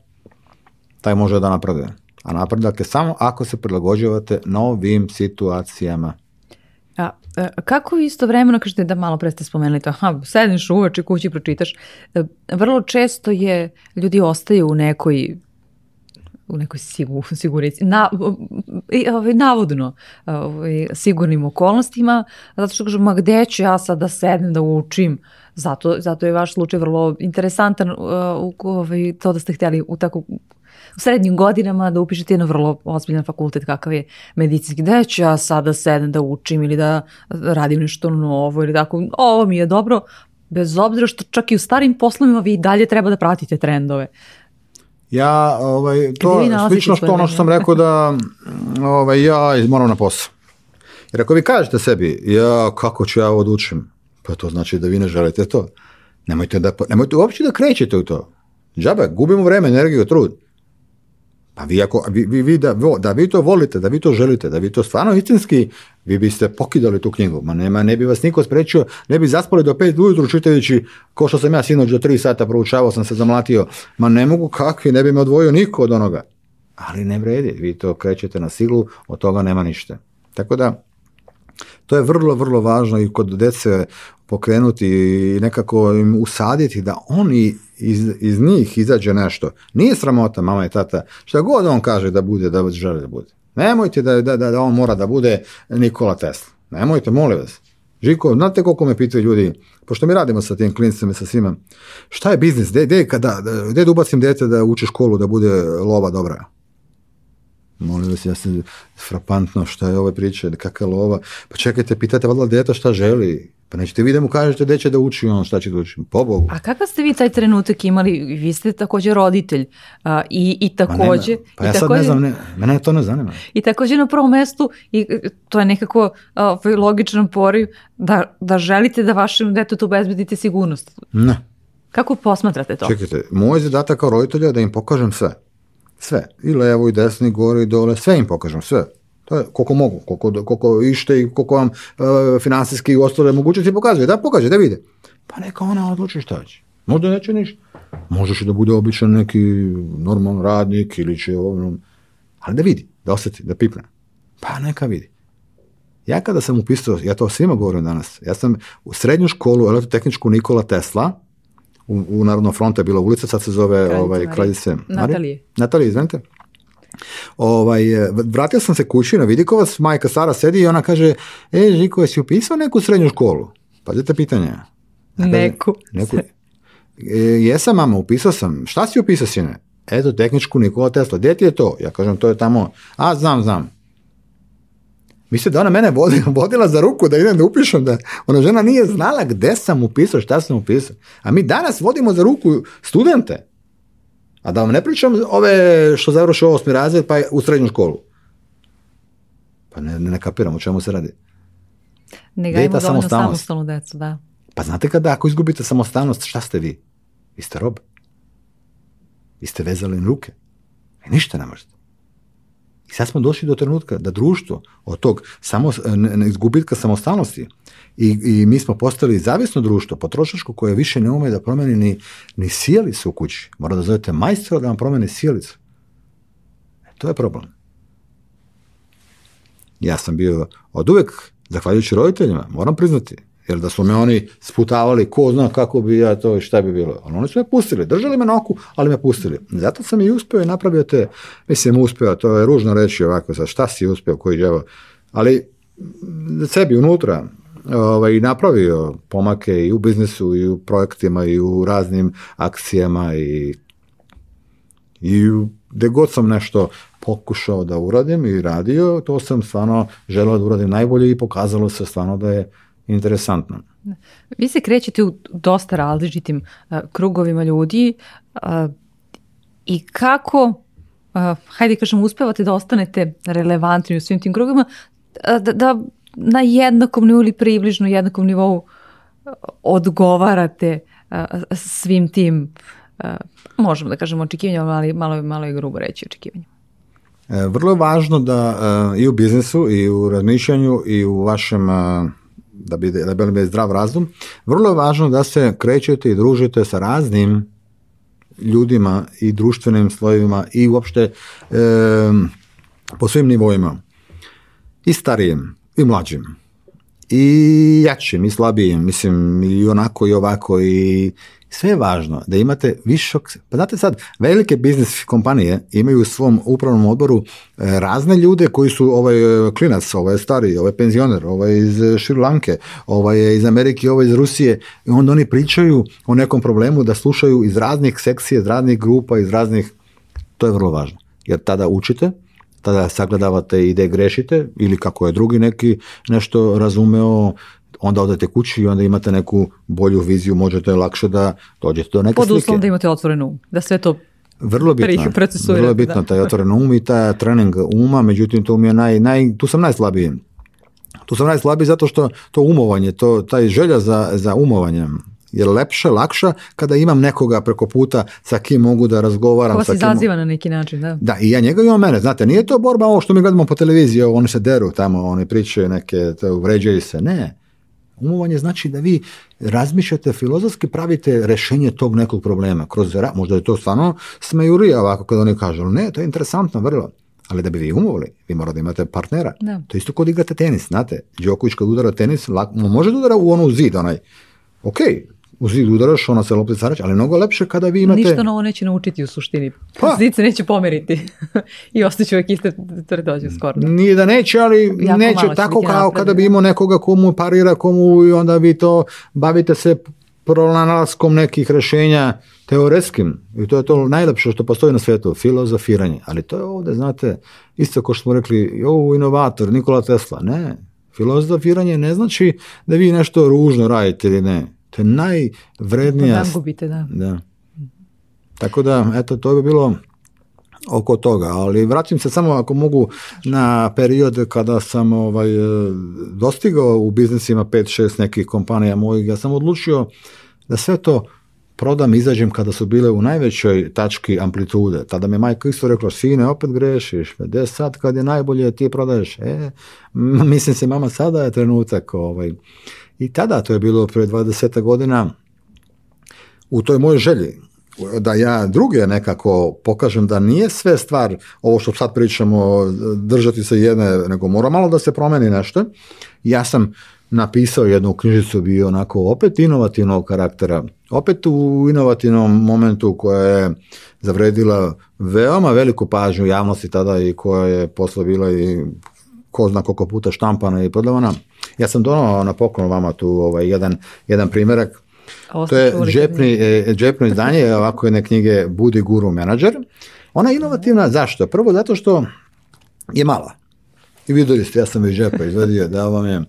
taj može da naprede. A napredak je samo ako se prilagođavate novim situacijama. A, a e, kako istovremeno, kažete da malo pre ste spomenuli to, aha, sedneš uveče kući pročitaš, e, vrlo često je, ljudi ostaju u nekoj u nekoj sigur, sigurici, na, ovaj, navodno ovaj, sigurnim okolnostima, zato što kažu, ma gde ću ja sad da sedem, da učim, zato, zato je vaš slučaj vrlo interesantan, uh, ovaj, to da ste hteli u tako u srednjim godinama da upišete jedan vrlo ozbiljan fakultet kakav je medicinski, gde ću ja sada sedem da učim ili da radim nešto novo ili tako, ovo mi je dobro, bez obzira što čak i u starim poslovima vi dalje treba da pratite trendove. Uh, Ja, ovaj, to slično što ono što sam rekao da ovaj, ja moram na posao. Jer ako vi kažete sebi, ja kako ću ja ovo odlučim, pa to znači da vi ne želite to. Nemojte, da, nemojte uopće da krećete u to. Džabe, gubimo vreme, energiju, trud. Pa vi, ako, vi, vi, vi da, da vi to volite, da vi to želite, da vi to stvarno istinski, vi biste pokidali tu knjigu. Ma nema, ne bi vas niko sprečio, ne bi zaspali do pet ujutru čitajući, ko što sam ja sinoć do tri sata proučavao, sam se zamlatio. Ma ne mogu kakvi, ne bi me odvojio niko od onoga. Ali ne vredi, vi to krećete na silu, od toga nema ništa. Tako da, to je vrlo, vrlo važno i kod dece pokrenuti i nekako im usaditi da oni iz, iz njih izađe nešto. Nije sramota mama i tata, šta god on kaže da bude, da želi da bude. Nemojte da, da, da, da on mora da bude Nikola Tesla. Nemojte, molim vas. Žiko, znate koliko me pitaju ljudi, pošto mi radimo sa tim i sa svima, šta je biznis, gde, gde, kada, gde da ubacim dete da uče školu, da bude lova dobra? Molim vas, ja sam frapantno šta je ove priče, kakva lova, pa čekajte, pitajte vadla deta šta želi, Pa nećete vi da mu kažete gde će da uči on, šta će da uči, po Bogu. A kakav ste vi taj trenutak imali, vi ste takođe roditelj a, i, i takođe... Pa, ne, pa ja i takođe, sad ne znam, ne, mene to ne zanima. I takođe na prvom mestu, i to je nekako a, ovaj, logičan poriv, da, da želite da vašem detetu obezbedite sigurnost. Ne. Kako posmatrate to? Čekajte, moj zadatak kao roditelja je da im pokažem sve. Sve. I levo, i desno, i gore, i dole, sve im pokažem, sve. To je koliko mogu, koliko, koliko ište i koliko vam e, finansijski i ostale mogućnosti pokazuje. Da, pokaže, da vide. Pa neka ona odluči šta će. Možda neće ništa. Možeš da bude običan neki normalan radnik ili će ovdje, ali da vidi, da osjeti, da pipne. Pa neka vidi. Ja kada sam upisao, ja to svima govorim danas, ja sam u srednju školu elektrotehničku Nikola Tesla, u, u Narodnom fronta je bila ulica, sad se zove Kraljice ovaj, Kraljice Natalije. Natalije, izvenite. Ovaj, e, vratio sam se kući na Vidikovac, majka Sara sedi i ona kaže, e, Žiko, jesi upisao neku srednju školu? Pazite pitanje. Dakle, neku. neku. E, jesam, mama, upisao sam. Šta si upisao, sine? Eto, tehničku Nikola Tesla. Gde ti je to? Ja kažem, to je tamo. A, znam, znam. Mislim da ona mene vodila, <laughs> vodila za ruku da idem da upišem da ona žena nije znala gde sam upisao, šta sam upisao. A mi danas vodimo za ruku studente. A da vam ne pričam ove što završe osmi razred pa u srednju školu. Pa ne, ne, ne kapiram o čemu se radi. Ne gajimo dovoljno samostalnu decu, da. Pa znate kada, ako izgubite samostalnost, šta ste vi? Vi ste rob. Vi ste vezali ruke. I ništa ne možete. I sad smo došli do trenutka da društvo od tog samo, ne, ne, gubitka samostalnosti I, I mi smo postali zavisno društvo, potrošačko koje više ne ume da promeni ni, ni sjelicu u kući. Mora da zovete majstora da vam promeni sjelicu. E, to je problem. Ja sam bio od uvek, zahvaljujući roditeljima, moram priznati, jer da su me oni sputavali, ko zna kako bi ja to i šta bi bilo. Ali oni su me pustili, držali me na oku, ali me pustili. Zato sam i uspeo i napravio te, mislim uspeo, to je ružno reći ovako, sa šta si uspeo, koji je, evo, ali sebi unutra, ovaj, napravio pomake i u biznisu i u projektima i u raznim akcijama i, i u, gde god sam nešto pokušao da uradim i radio, to sam stvarno želeo da uradim najbolje i pokazalo se stvarno da je interesantno. Vi se krećete u dosta različitim uh, krugovima ljudi uh, i kako, uh, hajde kažem, uspevate da ostanete relevantni u svim tim krugovima, da, da na jednakom nivou ili približno jednakom nivou uh, odgovarate uh, svim tim, uh, možemo da kažemo očekivanjima, ali malo, malo je grubo reći očekivanjima. E, vrlo je važno da i u biznesu i u razmišljanju i u vašem da bi da bi zdrav razum, vrlo je važno da se krećete i družite sa raznim ljudima i društvenim slojevima i uopšte e, po svim nivoima i starijem, i mlađim i jačim i slabijim, mislim i onako i ovako i sve je važno da imate višok pa znate sad, velike biznis kompanije imaju u svom upravnom odboru e, razne ljude koji su ovaj klinac, ovaj stari, ovaj penzioner, ovaj iz Šrilanke, ovaj iz Amerike, ovaj iz Rusije i onda oni pričaju o nekom problemu da slušaju iz raznih sekcija, iz raznih grupa, iz raznih, to je vrlo važno jer tada učite, tada sagledavate i gde grešite ili kako je drugi neki nešto razumeo, onda odete kući i onda imate neku bolju viziju, možete lakše da dođete do neke Pod slike. Pod da imate otvoren um, da sve to Vrlo bitno, da. vrlo bitno da. taj otvoren um i taj trening uma, međutim to mi je naj, naj, tu sam najslabiji. Tu sam najslabiji zato što to umovanje, to, taj želja za, za umovanjem, je lepša, lakša kada imam nekoga preko puta sa kim mogu da razgovaram. Ko se izaziva na neki način, da. Da, i ja njega i on mene. Znate, nije to borba ovo što mi gledamo po televiziji, ovo, oni se deru tamo, oni pričaju neke, te, vređaju se. Ne. Umovanje znači da vi razmišljate filozofski, pravite rešenje tog nekog problema. Kroz, možda je to stvarno smejurija ovako kada oni kažu, ne, to je interesantno, vrlo. Ali da bi vi umovali, vi morate da imate partnera. Da. To isto kod igrate tenis, znate. Đoković kad udara tenis, lako, može da udara u onu zid, onaj. Ok, uz zid udaraš, ona se lopte sarač, ali mnogo lepše kada vi imate... Ništa novo neće naučiti u suštini. Pa. <laughs> Zid neće pomeriti. <laughs> I ostaće uvijek iste tvrdođe skoro. Nije da neće, ali jako neće tako kao napredi. kada bi imao nekoga komu parira, komu i onda vi to bavite se pronalaskom nekih rešenja teoretskim. I to je to najlepše što postoji na svetu, filozofiranje. Ali to je ovde, znate, isto kao što smo rekli, o, inovator, Nikola Tesla. Ne, filozofiranje ne znači da vi nešto ružno radite ili ne To je najvrednija... Da, gubite, da. da. Tako da, eto, to bi bilo oko toga, ali vraćam se samo ako mogu na period kada sam ovaj, e, dostigao u biznisima 5-6 nekih kompanija mojih, ja sam odlučio da sve to prodam, izađem kada su bile u najvećoj tački amplitude. Tada me majka isto rekla, sine, opet grešiš, pa gde sad kad je najbolje ti prodaješ? E, mislim se, mama, sada je trenutak ovaj, I tada, to je bilo pre 20 godina, u toj mojoj želji, da ja druge nekako pokažem da nije sve stvar ovo što sad pričamo držati se jedne, nego mora malo da se promeni nešto. Ja sam napisao jednu knjižicu bio onako opet inovativnog karaktera, opet u inovativnom momentu koja je zavredila veoma veliku pažnju javnosti tada i koja je posle bila i ko zna koliko puta štampana i prodavana. Ja sam donao na poklon vama tu ovaj, jedan, jedan primjerak. To je džepni, džepno izdanje ovako jedne knjige Budi guru menadžer. Ona je inovativna, zašto? Prvo zato što je mala. I videli ste, ja sam iz džepa izvadio, <laughs> da vam je.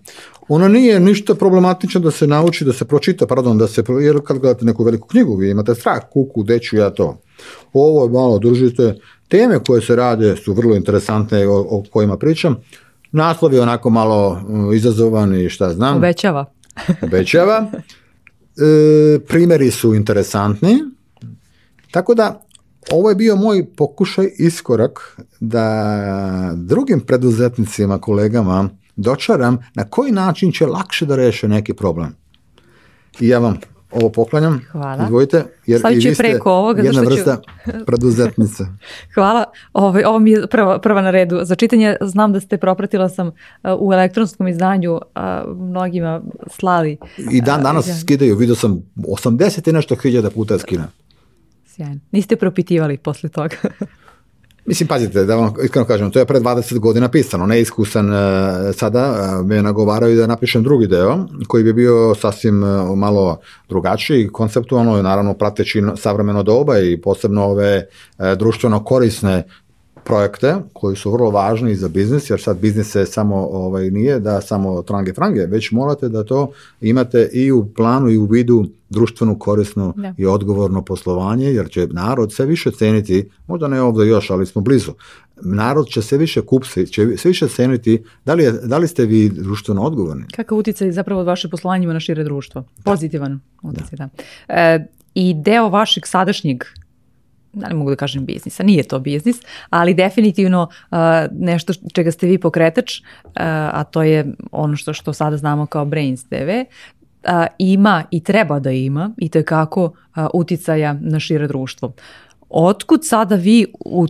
Ona nije ništa problematično da se nauči, da se pročita, pardon, da se, jer kad gledate neku veliku knjigu, vi imate strah, kuku, deću, ja to. Ovo je malo, držite, teme koje se rade su vrlo interesantne o, o kojima pričam. Naslov je onako malo mm, izazovan i šta znam. Obećava. <laughs> Obećava. E, primeri su interesantni. Tako da, ovo je bio moj pokušaj, iskorak da drugim preduzetnicima, kolegama dočaram na koji način će lakše da reše neki problem. I ja vam ovo poklanjam. Hvala. Izvojite, jer Slavit ću i vi ste preko ovoga, jedna ću... vrsta preduzetnice. <laughs> Hvala. Ovo, ovaj, ovo mi je prva, prva na redu. Za čitanje znam da ste propratila sam uh, u elektronskom izdanju a, mnogima slali. I dan uh, danas ja. skidaju. Vidio sam 80 i nešto hiljada puta skina. Sjajno. Niste propitivali posle toga. <laughs> Mislim, pazite, da vam iskreno kažem, to je pre 20 godina pisano, neiskusan e, sada, e, me nagovaraju da napišem drugi deo, koji bi bio sasvim e, malo drugačiji, konceptualno, naravno prateći savremeno doba i posebno ove društveno korisne projekte koji su vrlo važni za biznis, jer sad biznis se samo ovaj, nije da samo trange frange, već morate da to imate i u planu i u vidu društvenu korisno da. i odgovorno poslovanje, jer će narod sve više ceniti, možda ne ovde još, ali smo blizu, narod će sve više kupsi, će sve više ceniti da li, je, da li ste vi društveno odgovorni. Kakav uticaj zapravo od vaše poslovanje ima na šire društvo? Da. Pozitivan da. uticaj, da. da. E, I deo vašeg sadašnjeg da ne mogu da kažem biznisa, nije to biznis, ali definitivno uh, nešto čega ste vi pokretač, uh, a to je ono što, što sada znamo kao Brains TV, uh, ima i treba da ima i tekako uh, uticaja na šire društvo. Otkud sada vi u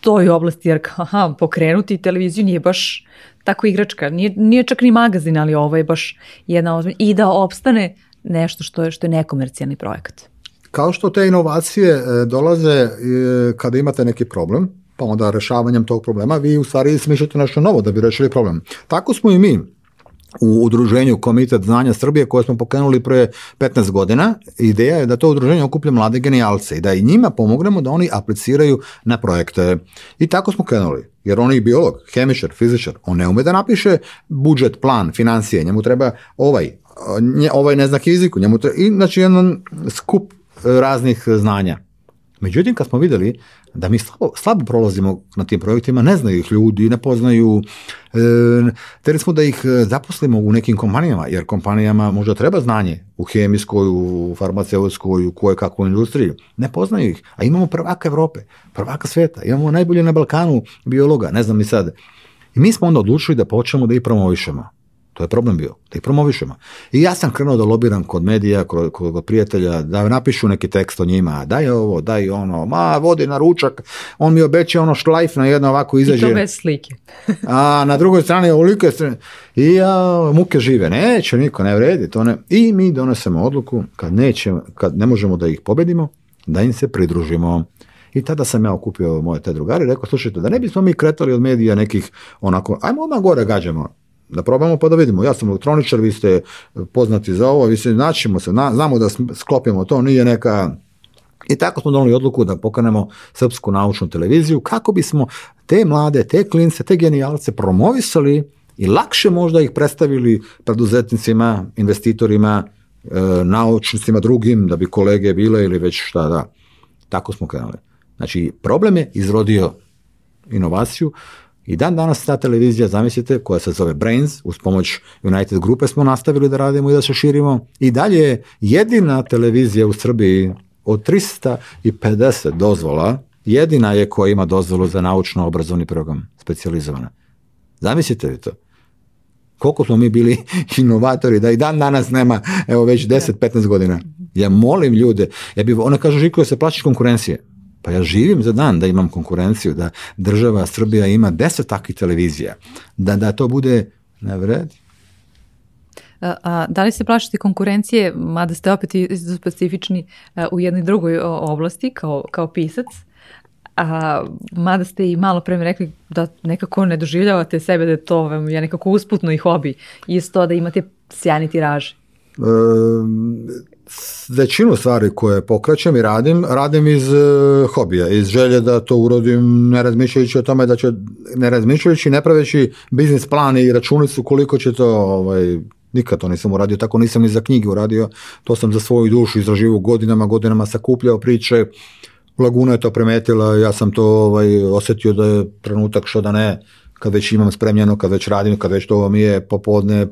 toj oblasti, jer aha, pokrenuti televiziju nije baš tako igračka, nije, nije čak ni magazin, ali ovo je baš jedna ozbiljna, i da opstane nešto što je, što je nekomercijalni projekat. Kao što te inovacije e, dolaze e, kada imate neki problem, pa onda rešavanjem tog problema vi u stvari smišljate nešto novo da bi rešili problem. Tako smo i mi u udruženju Komitet znanja Srbije koje smo pokrenuli pre 15 godina. Ideja je da to udruženje okuplja mlade genijalce i da i njima pomognemo da oni apliciraju na projekte. I tako smo krenuli. Jer on je biolog, hemičar, fizičar. On ne ume da napiše budžet, plan, financije. Njemu treba ovaj, nje, ovaj ne zna fiziku. Njemu treba, I znači jedan skup raznih znanja. Međutim, kad smo videli da mi slabo, slabo prolazimo na tim projektima, ne znaju ih ljudi, ne poznaju, e, teli smo da ih zaposlimo u nekim kompanijama, jer kompanijama možda treba znanje u hemijskoj, u farmaceutskoj, u koje kakvoj industriji. Ne poznaju ih, a imamo prvaka Evrope, prvaka sveta, imamo najbolje na Balkanu biologa, ne znam i sad. I mi smo onda odlučili da počnemo da ih promovišemo. To je problem bio, da ih promovišemo. I ja sam krenuo da lobiram kod medija, kod, kod prijatelja, da napišu neki tekst o njima, daj ovo, daj ono, ma, vodi na ručak, on mi obeća ono šlajf na jedno ovako izađe. I to bez slike. a na drugoj strani, ovoliko strane, i a, muke žive, neće niko, ne vredi, to ne. I mi donesemo odluku, kad, neće, kad ne možemo da ih pobedimo, da im se pridružimo. I tada sam ja okupio moje te drugare rekao, slušajte, da ne bismo mi kretali od medija nekih onako, ajmo odmah gore gađamo, da probamo pa da vidimo. Ja sam elektroničar, vi ste poznati za ovo, vi se naćemo se, na, znamo da sklopimo to, nije neka I tako smo donali odluku da pokrenemo Srpsku naučnu televiziju kako bismo te mlade, te klince, te genijalce promovisali i lakše možda ih predstavili preduzetnicima, investitorima, e, naučnicima drugim, da bi kolege bile ili već šta da. Tako smo krenuli. Znači, problem je izrodio inovaciju, I dan danas ta televizija, zamislite, koja se zove Brains, uz pomoć United Grupe smo nastavili da radimo i da se širimo. I dalje je jedina televizija u Srbiji od 350 dozvola, jedina je koja ima dozvolu za naučno-obrazovni program, specializovana. Zamislite vi to koliko smo mi bili <laughs> inovatori da i dan danas nema, evo već 10-15 da. godina. Ja molim ljude, ja bi, ona kaže, Žiko, ja da se plaći konkurencije. Pa ja živim za dan da imam konkurenciju, da država Srbija ima deset takvih televizija, da, da to bude na vredi. A, a, da li se plašite konkurencije, mada ste opet specifični a, e, u jednoj drugoj oblasti kao, kao pisac, a, mada ste i malo pre mi rekli da nekako ne doživljavate sebe da je to vam je nekako usputno i hobi, isto da imate sjajni tiraže. Um, većinu stvari koje pokraćam i radim, radim iz e, hobija, iz želje da to urodim, ne razmišljajući o tome da će, ne razmišljajući, ne praveći biznis plan i računicu koliko će to ovaj, nikad to nisam uradio, tako nisam ni za knjige uradio, to sam za svoju dušu izraživao godinama, godinama sakupljao priče, Laguna je to premetila, ja sam to ovaj, osetio da je trenutak što da ne, kad već imam spremljeno, kad već radim, kad već to mi je popodne,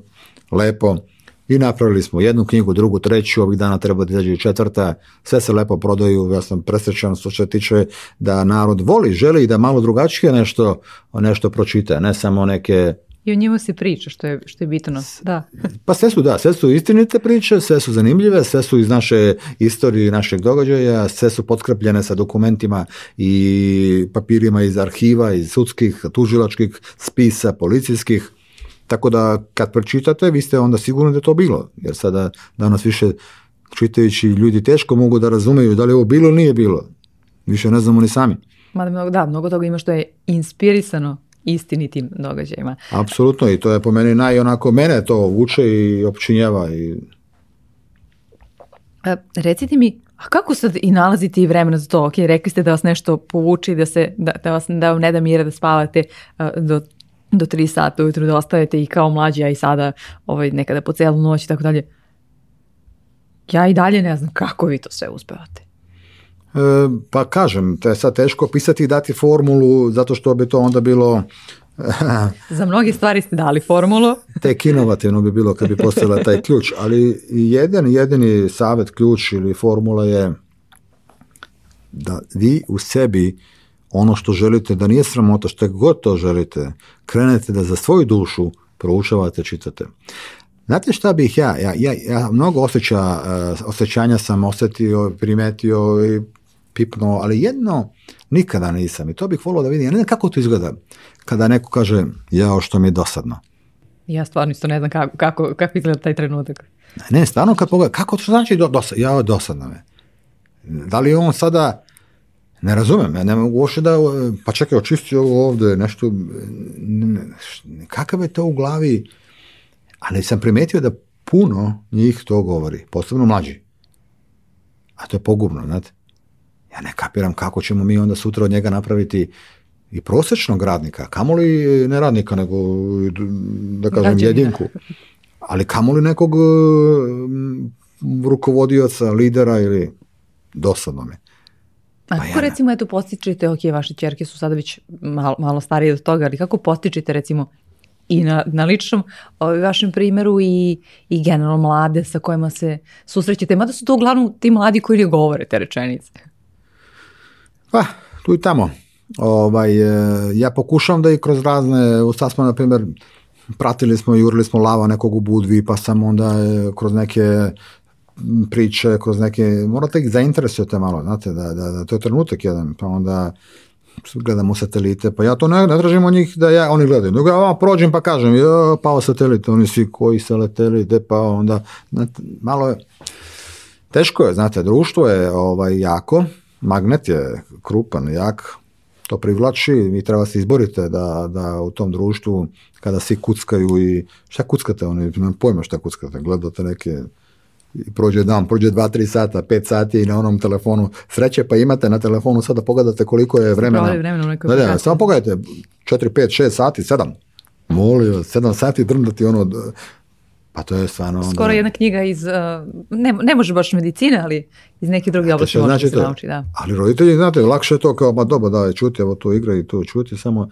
lepo, I napravili smo jednu knjigu, drugu, treću, ovih dana treba da izađe i četvrta, sve se lepo prodaju, ja sam presrećan što se tiče da narod voli, želi da malo drugačije nešto, nešto pročita, ne samo neke I o njima se priča, što je, što je bitno. Da. pa sve su, da, sve su istinite priče, sve su zanimljive, sve su iz naše istorije, i našeg događaja, sve su potkrepljene sa dokumentima i papirima iz arhiva, iz sudskih, tužilačkih spisa, policijskih. Tako da kad pročitate, vi ste onda sigurno da to bilo. Jer sada danas više čitajući ljudi teško mogu da razumeju da li ovo bilo ili nije bilo. Više ne znamo ni sami. Mada mnogo, da, mnogo toga ima što je inspirisano istinitim događajima. Apsolutno i to je po meni naj onako, mene to vuče i opčinjava. I... A, e, recite mi, a kako sad i nalazite i vremena za to? Ok, rekli ste da vas nešto povuči, da, se, da, da, vas, da vam ne da mira da spavate a, e, do do 3 sata ujutru da ostajete i kao mlađi, a i sada ovaj, nekada po celu noć i tako dalje. Ja i dalje ne znam kako vi to sve uspevate. E, pa kažem, to je sad teško pisati i dati formulu, zato što bi to onda bilo <laughs> Za mnogi stvari ste dali formulu. <laughs> Tek inovativno bi bilo kad bi postavila taj ključ, ali jedan jedini savet, ključ ili formula je da vi u sebi ono što želite, da nije sramota, što god to želite, krenete da za svoju dušu proučavate, čitate. Znate šta bih ja, ja, ja, ja mnogo osjeća, uh, osjećanja sam osetio, primetio i pipnuo, ali jedno nikada nisam i to bih volio da vidim. Ja ne znam kako to izgleda kada neko kaže jao što mi je dosadno. Ja stvarno isto ne znam kako, kako, kako izgleda taj trenutak. Ne, stvarno kad pogledam, kako to znači do, dosadno, jao dosadno me. Da li on sada Ne razumem, ja ne mogu uopšte da, pa čekaj, očisti ovo ovde, nešto, kakav je to u glavi, ali sam primetio da puno njih to govori, posebno mlađi. A to je pogubno, znate. Ja ne kapiram kako ćemo mi onda sutra od njega napraviti i prosečnog radnika, kamoli ne radnika, nego, da kažem, Građanina. jedinku. Ali kamoli nekog mm, rukovodioca, lidera ili dosadno mi. A pa pa kako Bajana. recimo eto postičete, ok, vaše čerke su sada već malo, malo starije od toga, ali kako postičete recimo i na, na ličnom ovaj, vašem primeru i, i generalno mlade sa kojima se susrećete, mada su to uglavnom ti mladi koji ne govore te rečenice. Pa, tu i tamo. Ovaj, e, ja pokušavam da i kroz razne, u sad smo, na primjer, pratili smo, jurili smo lava nekog u Budvi, pa sam onda e, kroz neke priče kroz neke, morate ih zainteresujete malo, znate, da, da, da to je trenutak jedan, pa onda gledamo satelite, pa ja to ne, ne tražim od njih da ja, oni gledaju, nego ja vam prođem pa kažem, jo, pao satelit, oni svi koji gde pa onda, znate, malo je, teško je, znate, društvo je ovaj, jako, magnet je krupan, jak, to privlači, vi treba se izborite da, da u tom društvu, kada svi kuckaju i, šta kuckate, oni, nam pojma šta kuckate, gledate neke prođe dan, prođe 2 3 sata, 5 sati i na onom telefonu sreće pa imate na telefonu sada da pogledate koliko je vremena. vremena da, da, samo pogledajte 4 5 6 sati, 7. Molio, 7 sati drndati ono pa to je stvarno... Skoro onda... jedna knjiga iz, uh, ne, ne može baš medicine, ali iz neke druge oblasti može znači se nauči, da. Ali roditelji, znate, lakše je to kao, ma dobro, da, čuti, evo to igra i to čuti, samo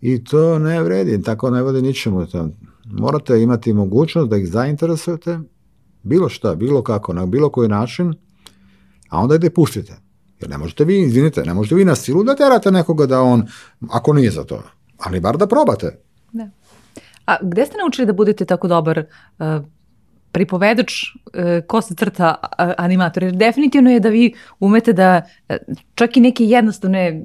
i to ne vredi, tako ne vodi ničemu. Morate imati mogućnost da ih zainteresujete Bilo šta, bilo kako, na bilo koji način, a onda ide pustite. Jer ne možete vi, izvinite, ne možete vi na silu da terate nekoga da on, ako nije za to, ali bar da probate. Da. A gde ste naučili da budete tako dobar uh, pripovedač uh, ko se crta uh, animator? Jer definitivno je da vi umete da uh, čak i neke jednostavne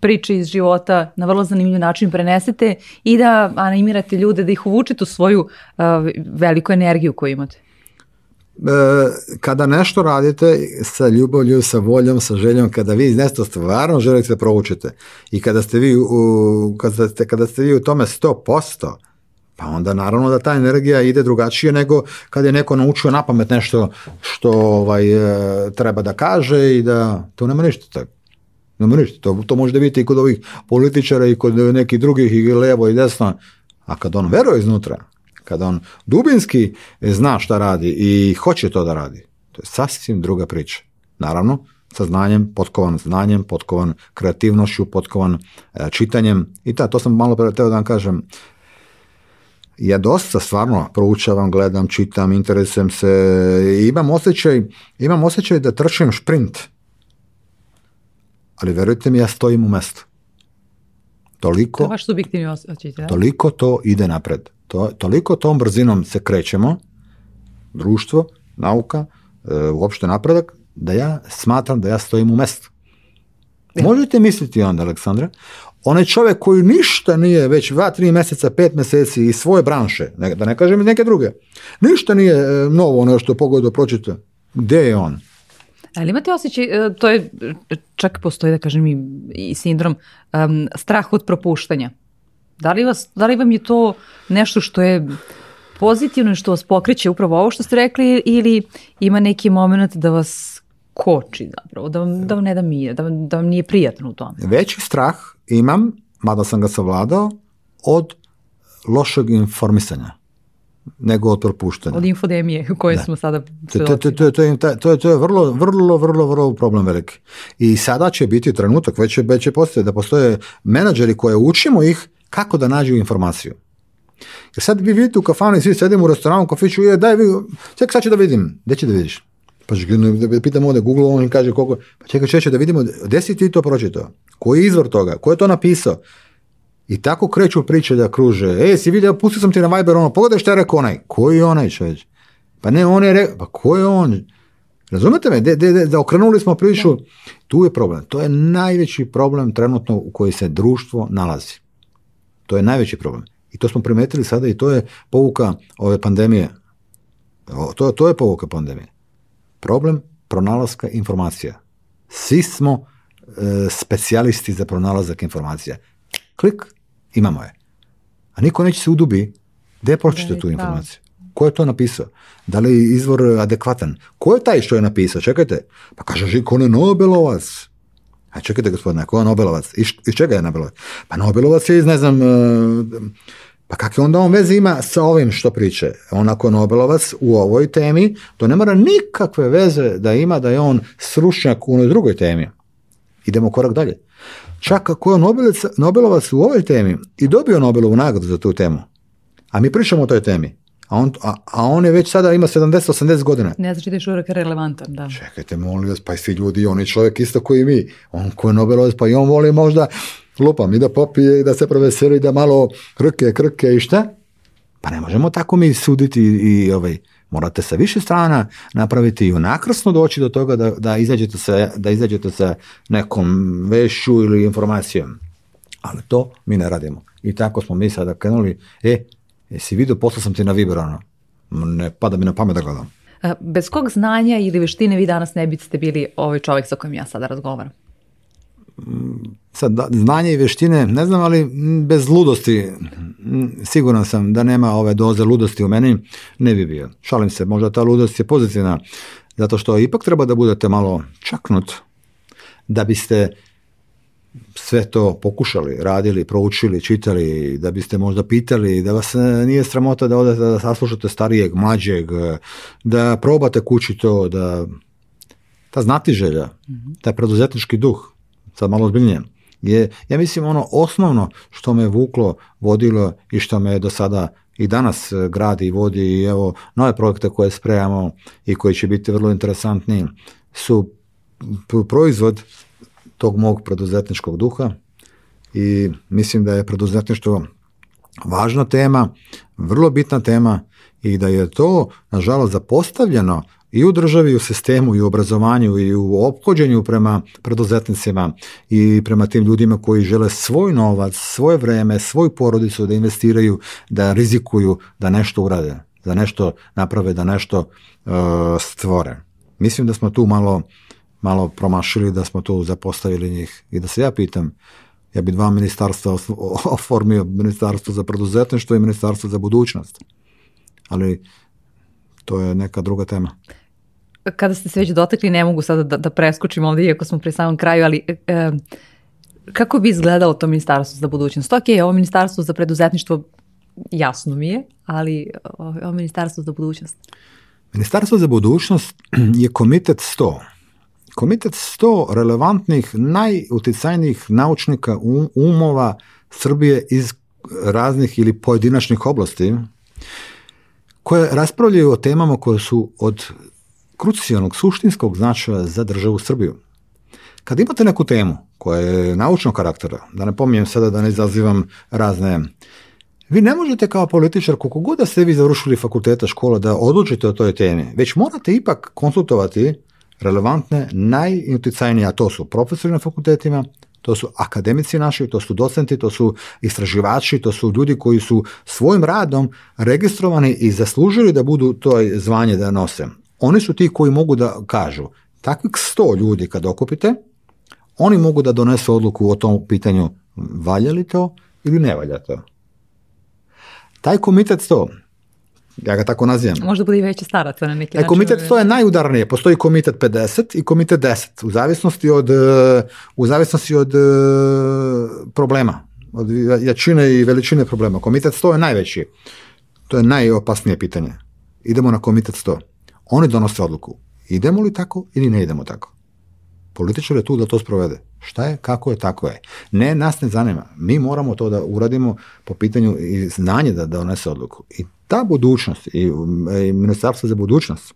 priče iz života na vrlo zanimljiv način prenesete i da animirate ljude, da ih uvučete u svoju uh, veliku energiju koju imate. E, kada nešto radite sa ljubavlju, sa voljom, sa željom, kada vi nešto stvarno želite da proučite i kada ste vi u, kada ste, kada ste vi u tome 100%, pa onda naravno da ta energija ide drugačije nego kad je neko naučio na pamet nešto što ovaj, e, treba da kaže i da to nema ništa tako. Nema ništa, to, to može da vidjeti i kod ovih političara i kod nekih drugih i levo i desno, a kad on veruje iznutra, Kada on dubinski zna šta radi i hoće to da radi, to je sasvim druga priča. Naravno, sa znanjem, potkovan znanjem, potkovan kreativnošću, potkovan e, čitanjem i ta, to sam malo pre teo da vam kažem, ja dosta stvarno proučavam, gledam, čitam, interesujem se i imam osjećaj, imam osjećaj da trčim šprint, ali verujte mi, ja stojim u mestu. Toliko, to je vaš subjektivni osjećaj, da? Toliko to ide napred. To, toliko tom brzinom se krećemo, društvo, nauka, e, uopšte napredak, da ja smatram da ja stojim u mestu. Ja. Možete misliti onda, Aleksandra, onaj čovek koji ništa nije već dva, tri meseca, pet meseci iz svoje branše, ne, da ne kažem iz neke druge, ništa nije e, novo ono što pogodo pročita, gde je on? Da li imate osjećaj, e, to je, čak postoji da kažem i, i sindrom, um, strah od propuštanja. Da li, vas, da li vam je to nešto što je pozitivno i što vas pokreće upravo ovo što ste rekli ili ima neki moment da vas koči zapravo, da vam, da vam ne da mi da vam, da vam nije prijatno u tome? Veći strah imam, mada sam ga savladao, od lošeg informisanja nego od propuštanja. Od infodemije u kojoj da. smo sada to, To, to, to, to, to, to, to je vrlo, vrlo, vrlo, vrlo problem veliki. I sada će biti trenutak, već će, već će postoje da postoje menadžeri koje učimo ih kako da nađu informaciju. Jer sad vi vidite u kafani, svi sedimo u restoranu, kafiću, je, daj vi, čekaj sad ću da vidim. Gde će da vidiš? Pa da pitam ovde Google, on kaže koliko, pa čekaj, čeće da vidimo, gde si ti to pročitao? Koji je izvor toga? Ko je to napisao? I tako kreću priče da kruže. E, si vidio, pustio sam ti na Viber ono, pogledaj šta je rekao onaj. Koji je onaj čovječ? Pa ne, on je rekao, pa ko je on? Razumete me, de, de, de, da okrenuli smo priču, da. tu je problem. To je najveći problem trenutno u koji se društvo nalazi. To je najveći problem. I to smo primetili sada i to je povuka ove pandemije. O, to, to je povuka pandemije. Problem pronalaska informacija. Svi smo e, specijalisti za pronalazak informacija. Klik, imamo je. A niko neće se udubi gde pročite tu da. informaciju. Ko je to napisao? Da li je izvor adekvatan? Ko je taj što je napisao? Čekajte. Pa kaže Žiko, on je Nobelovac. A čekajte gospodine, ko je Nobelovac, iz, iz čega je Nobelovac? Pa Nobelovac je iz, ne znam, e, pa kakve onda on veze ima sa ovim što priče? Onako Nobelovac u ovoj temi, to ne mora nikakve veze da ima da je on stručnjak u onoj drugoj temi. Idemo korak dalje. Čak ako je Nobelovac u ovoj temi i dobio Nobelovu nagradu za tu temu, a mi pričamo o toj temi, a on, a, a on je već sada ima 70-80 godina. Ne znači da je čovjek relevantan, da. Čekajte, molim vas, pa i svi ljudi, on je čovjek isto koji mi. On koji je Nobelovac, pa i on voli možda, lupam, i da popije, i da se proveseli, da malo krke, krke i šta. Pa ne možemo tako mi suditi i, i ovaj, Morate sa više strana napraviti i onakrsno doći do toga da, da, izađete sa, da izađete sa nekom vešu ili informacijom. Ali to mi ne radimo. I tako smo mi sada krenuli, e, jesi vidio, poslao sam ti na Viber, Ne pada mi na pamet da gledam. E, bez kog znanja ili veštine vi danas ne biste bili ovaj čovjek sa kojim ja sada razgovaram? sad, da, znanje i veštine, ne znam, ali bez ludosti, mm, siguran sam da nema ove doze ludosti u meni, ne bi bio. Šalim se, možda ta ludost je pozitivna, zato što ipak treba da budete malo čaknut, da biste sve to pokušali, radili, proučili, čitali, da biste možda pitali, da vas e, nije sramota da odete da saslušate starijeg, mlađeg, e, da probate kući to, da ta znatiželja, mhm. taj preduzetnički duh, sad malo ozbiljnije, je, ja mislim, ono osnovno što me vuklo, vodilo i što me do sada i danas e, gradi i vodi i evo nove projekte koje sprejamo i koji će biti vrlo interesantni su proizvod tog mog preduzetničkog duha i mislim da je preduzetništvo važna tema, vrlo bitna tema i da je to, nažalost, zapostavljeno i u državi, u sistemu, i u obrazovanju, i u ophođenju prema preduzetnicima i prema tim ljudima koji žele svoj novac, svoje vreme, svoju porodicu da investiraju, da rizikuju, da nešto urade, da nešto naprave, da nešto uh, stvore. Mislim da smo tu malo, malo promašili, da smo tu zapostavili njih i da se ja pitam, ja bi dva ministarstva oformio, ministarstvo za preduzetništvo i ministarstvo za budućnost. Ali to je neka druga tema kada ste se već dotakli, ne mogu sada da, da preskočim ovde, iako smo pri samom kraju, ali e, kako bi izgledalo to ministarstvo za budućnost? Ok, ovo ministarstvo za preduzetništvo jasno mi je, ali ovo ministarstvo za budućnost? Ministarstvo za budućnost <clears throat> je komitet 100. Komitet 100 relevantnih, najuticajnijih naučnika umova Srbije iz raznih ili pojedinačnih oblasti, koje raspravljaju o temama koje su od krucijalnog suštinskog značaja za državu Srbiju. Kad imate neku temu koja je naučnog karaktera, da ne pominjem sada da ne izazivam razne, vi ne možete kao političar, koliko god da ste vi završili fakulteta škola, da odlučite o toj temi, već morate ipak konsultovati relevantne, najuticajnije, a to su profesori na fakultetima, to su akademici naši, to su docenti, to su istraživači, to su ljudi koji su svojim radom registrovani i zaslužili da budu to zvanje da nose. Oni su ti koji mogu da kažu, takvih 100 ljudi kad okupite, oni mogu da donesu odluku o tom pitanju valja li to ili ne valja to. Taj komitet 100, ja ga tako nazivam. Možda bude i veće staraca na neki način. E, komitet 100 je najudarnije, postoji komitet 50 i komitet 10, u zavisnosti od, u zavisnosti od e, problema, od jačine i veličine problema. Komitet 100 je najveći. To je najopasnije pitanje. Idemo na komitet 100. Oni donose odluku. Idemo li tako ili ne idemo tako? Političar je tu da to sprovede. Šta je, kako je, tako je. Ne, nas ne zanima. Mi moramo to da uradimo po pitanju i znanje da donese odluku. I ta budućnost i, i ministarstvo za budućnost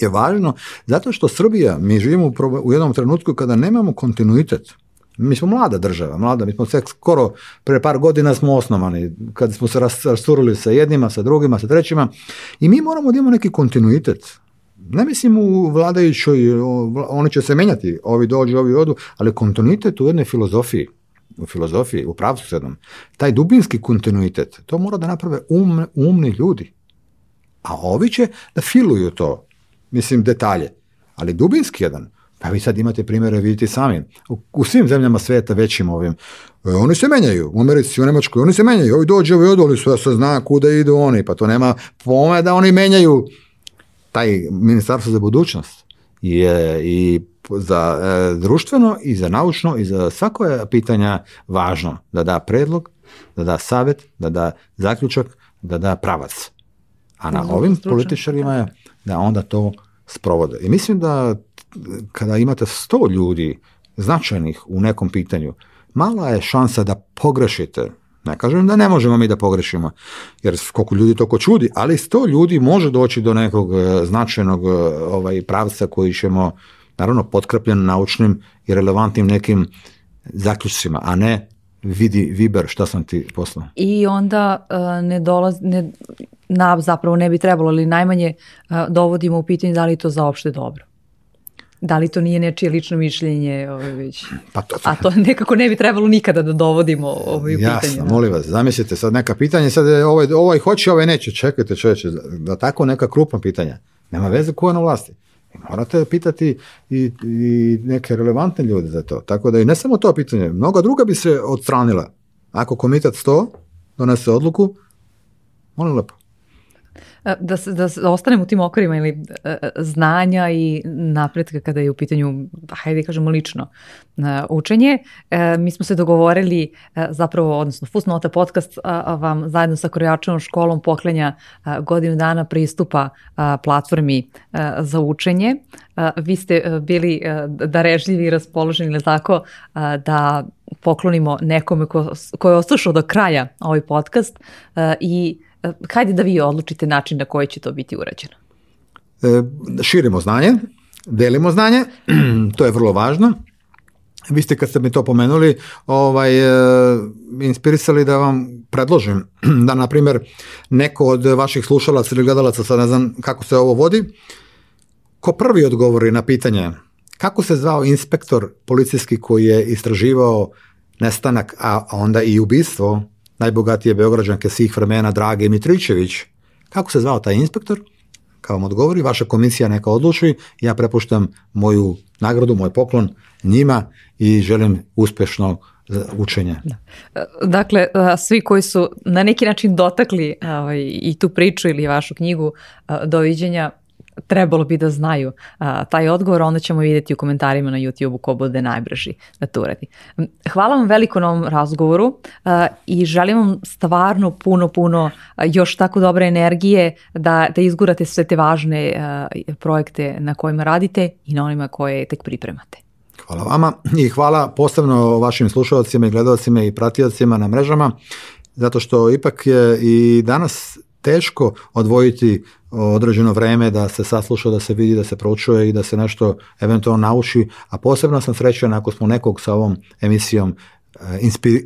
je važno zato što Srbija, mi živimo u jednom trenutku kada nemamo kontinuitet Mi smo mlada država, mlada, mi smo sve skoro, pre par godina smo osnovani, kad smo se rasturili sa jednima, sa drugima, sa trećima i mi moramo da imamo neki kontinuitet. Ne mislim u vladajućoj, oni će se menjati, ovi dođu, ovi odu, ali kontinuitet u jednoj filozofiji u filozofiji, u pravcu jednom, taj dubinski kontinuitet, to mora da naprave um, umni ljudi. A ovi će da filuju to, mislim, detalje. Ali dubinski jedan, Pa vi sad imate primere, vidite sami. U, u svim zemljama sveta većim ovim. E, oni se menjaju. U Americi, u Nemačkoj, oni se menjaju. Ovi dođe, ovi odoli su, ja se zna kuda idu oni. Pa to nema pome da oni menjaju taj ministarstvo za budućnost. I, i za e, društveno i za naučno i za svako je pitanja važno da da predlog, da da savet, da da zaključak, da da pravac. A na da, da, ovim političarima je da onda to sprovode. I mislim da kada imate 100 ljudi značajnih u nekom pitanju, mala je šansa da pogrešite. Ne kažem da ne možemo mi da pogrešimo, jer koliko ljudi toko čudi, ali 100 ljudi može doći do nekog e, značajnog e, ovaj, pravca koji ćemo, naravno, potkrepljen naučnim i relevantnim nekim zaključcima, a ne vidi Viber šta sam ti poslao. I onda uh, ne dolazi, ne, na, zapravo ne bi trebalo, ali najmanje uh, dovodimo u pitanje da li je to za opšte dobro. Da li to nije nečije lično mišljenje? Ovaj, već? Pa to, to. A to nekako ne bi trebalo nikada da dovodimo ovaj pitanje. Jasno, da. molim vas, zamislite sad neka pitanje, sad je ovaj, ovaj hoće, ovaj neće, čekajte čoveče, da tako neka krupna pitanja. Nema veze ko je na vlasti. Morate pitati i, i neke relevantne ljude za to. Tako da i ne samo to pitanje, mnoga druga bi se odstranila. Ako komitet 100 donese odluku, molim lepo, E, da, se, da ostanem u tim okvirima ili e, e, znanja i napretka kada je u pitanju, hajde da kažemo lično, učenje. Mi smo se dogovorili zapravo, odnosno Fusnota podcast vam zajedno sa Krojačevom školom poklanja godinu dana pristupa platformi za učenje. Vi ste bili darežljivi i raspoloženi, tako, da poklonimo nekome ko, ko je ostašao do kraja ovaj podcast i hajde da vi odlučite način na koji će to biti urađeno. E, širimo znanje, delimo znanje, <clears throat> to je vrlo važno. Vi ste kad ste mi to pomenuli, ovaj, e, inspirisali da vam predložim <clears throat> da, na primjer, neko od vaših slušalaca ili gledalaca, sad ne znam kako se ovo vodi, ko prvi odgovori na pitanje kako se zvao inspektor policijski koji je istraživao nestanak, a onda i ubistvo najbogatije beograđanke svih vremena Drage Mitričević. Kako se zvao taj inspektor? Kao vam odgovori, vaša komisija neka odluči, ja prepuštam moju nagradu, moj poklon njima i želim uspešno e, učenje. Da. E, dakle, e, svi koji su na neki način dotakli ovaj, i tu priču ili vašu knjigu Doviđenja, trebalo bi da znaju a, taj odgovor, onda ćemo videti u komentarima na YouTube-u ko bude najbrži da to uradi. Hvala vam veliko na ovom razgovoru a, i želim vam stvarno puno, puno a, još tako dobre energije da, da izgurate sve te važne a, projekte na kojima radite i na onima koje tek pripremate. Hvala vama i hvala posebno vašim slušalcima i gledalcima i pratiocima na mrežama, zato što ipak je i danas teško odvojiti određeno vreme da se sasluša, da se vidi, da se pročuje i da se nešto eventualno nauči, a posebno sam srećan ako smo nekog sa ovom emisijom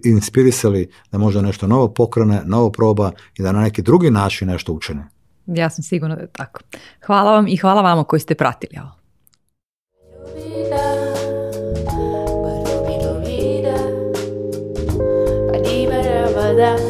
inspirisali da možda nešto novo pokrene, novo proba i da na neki drugi način nešto učine. Ja sam sigurno da je tako. Hvala vam i hvala vama koji ste pratili ovo. Ljubina,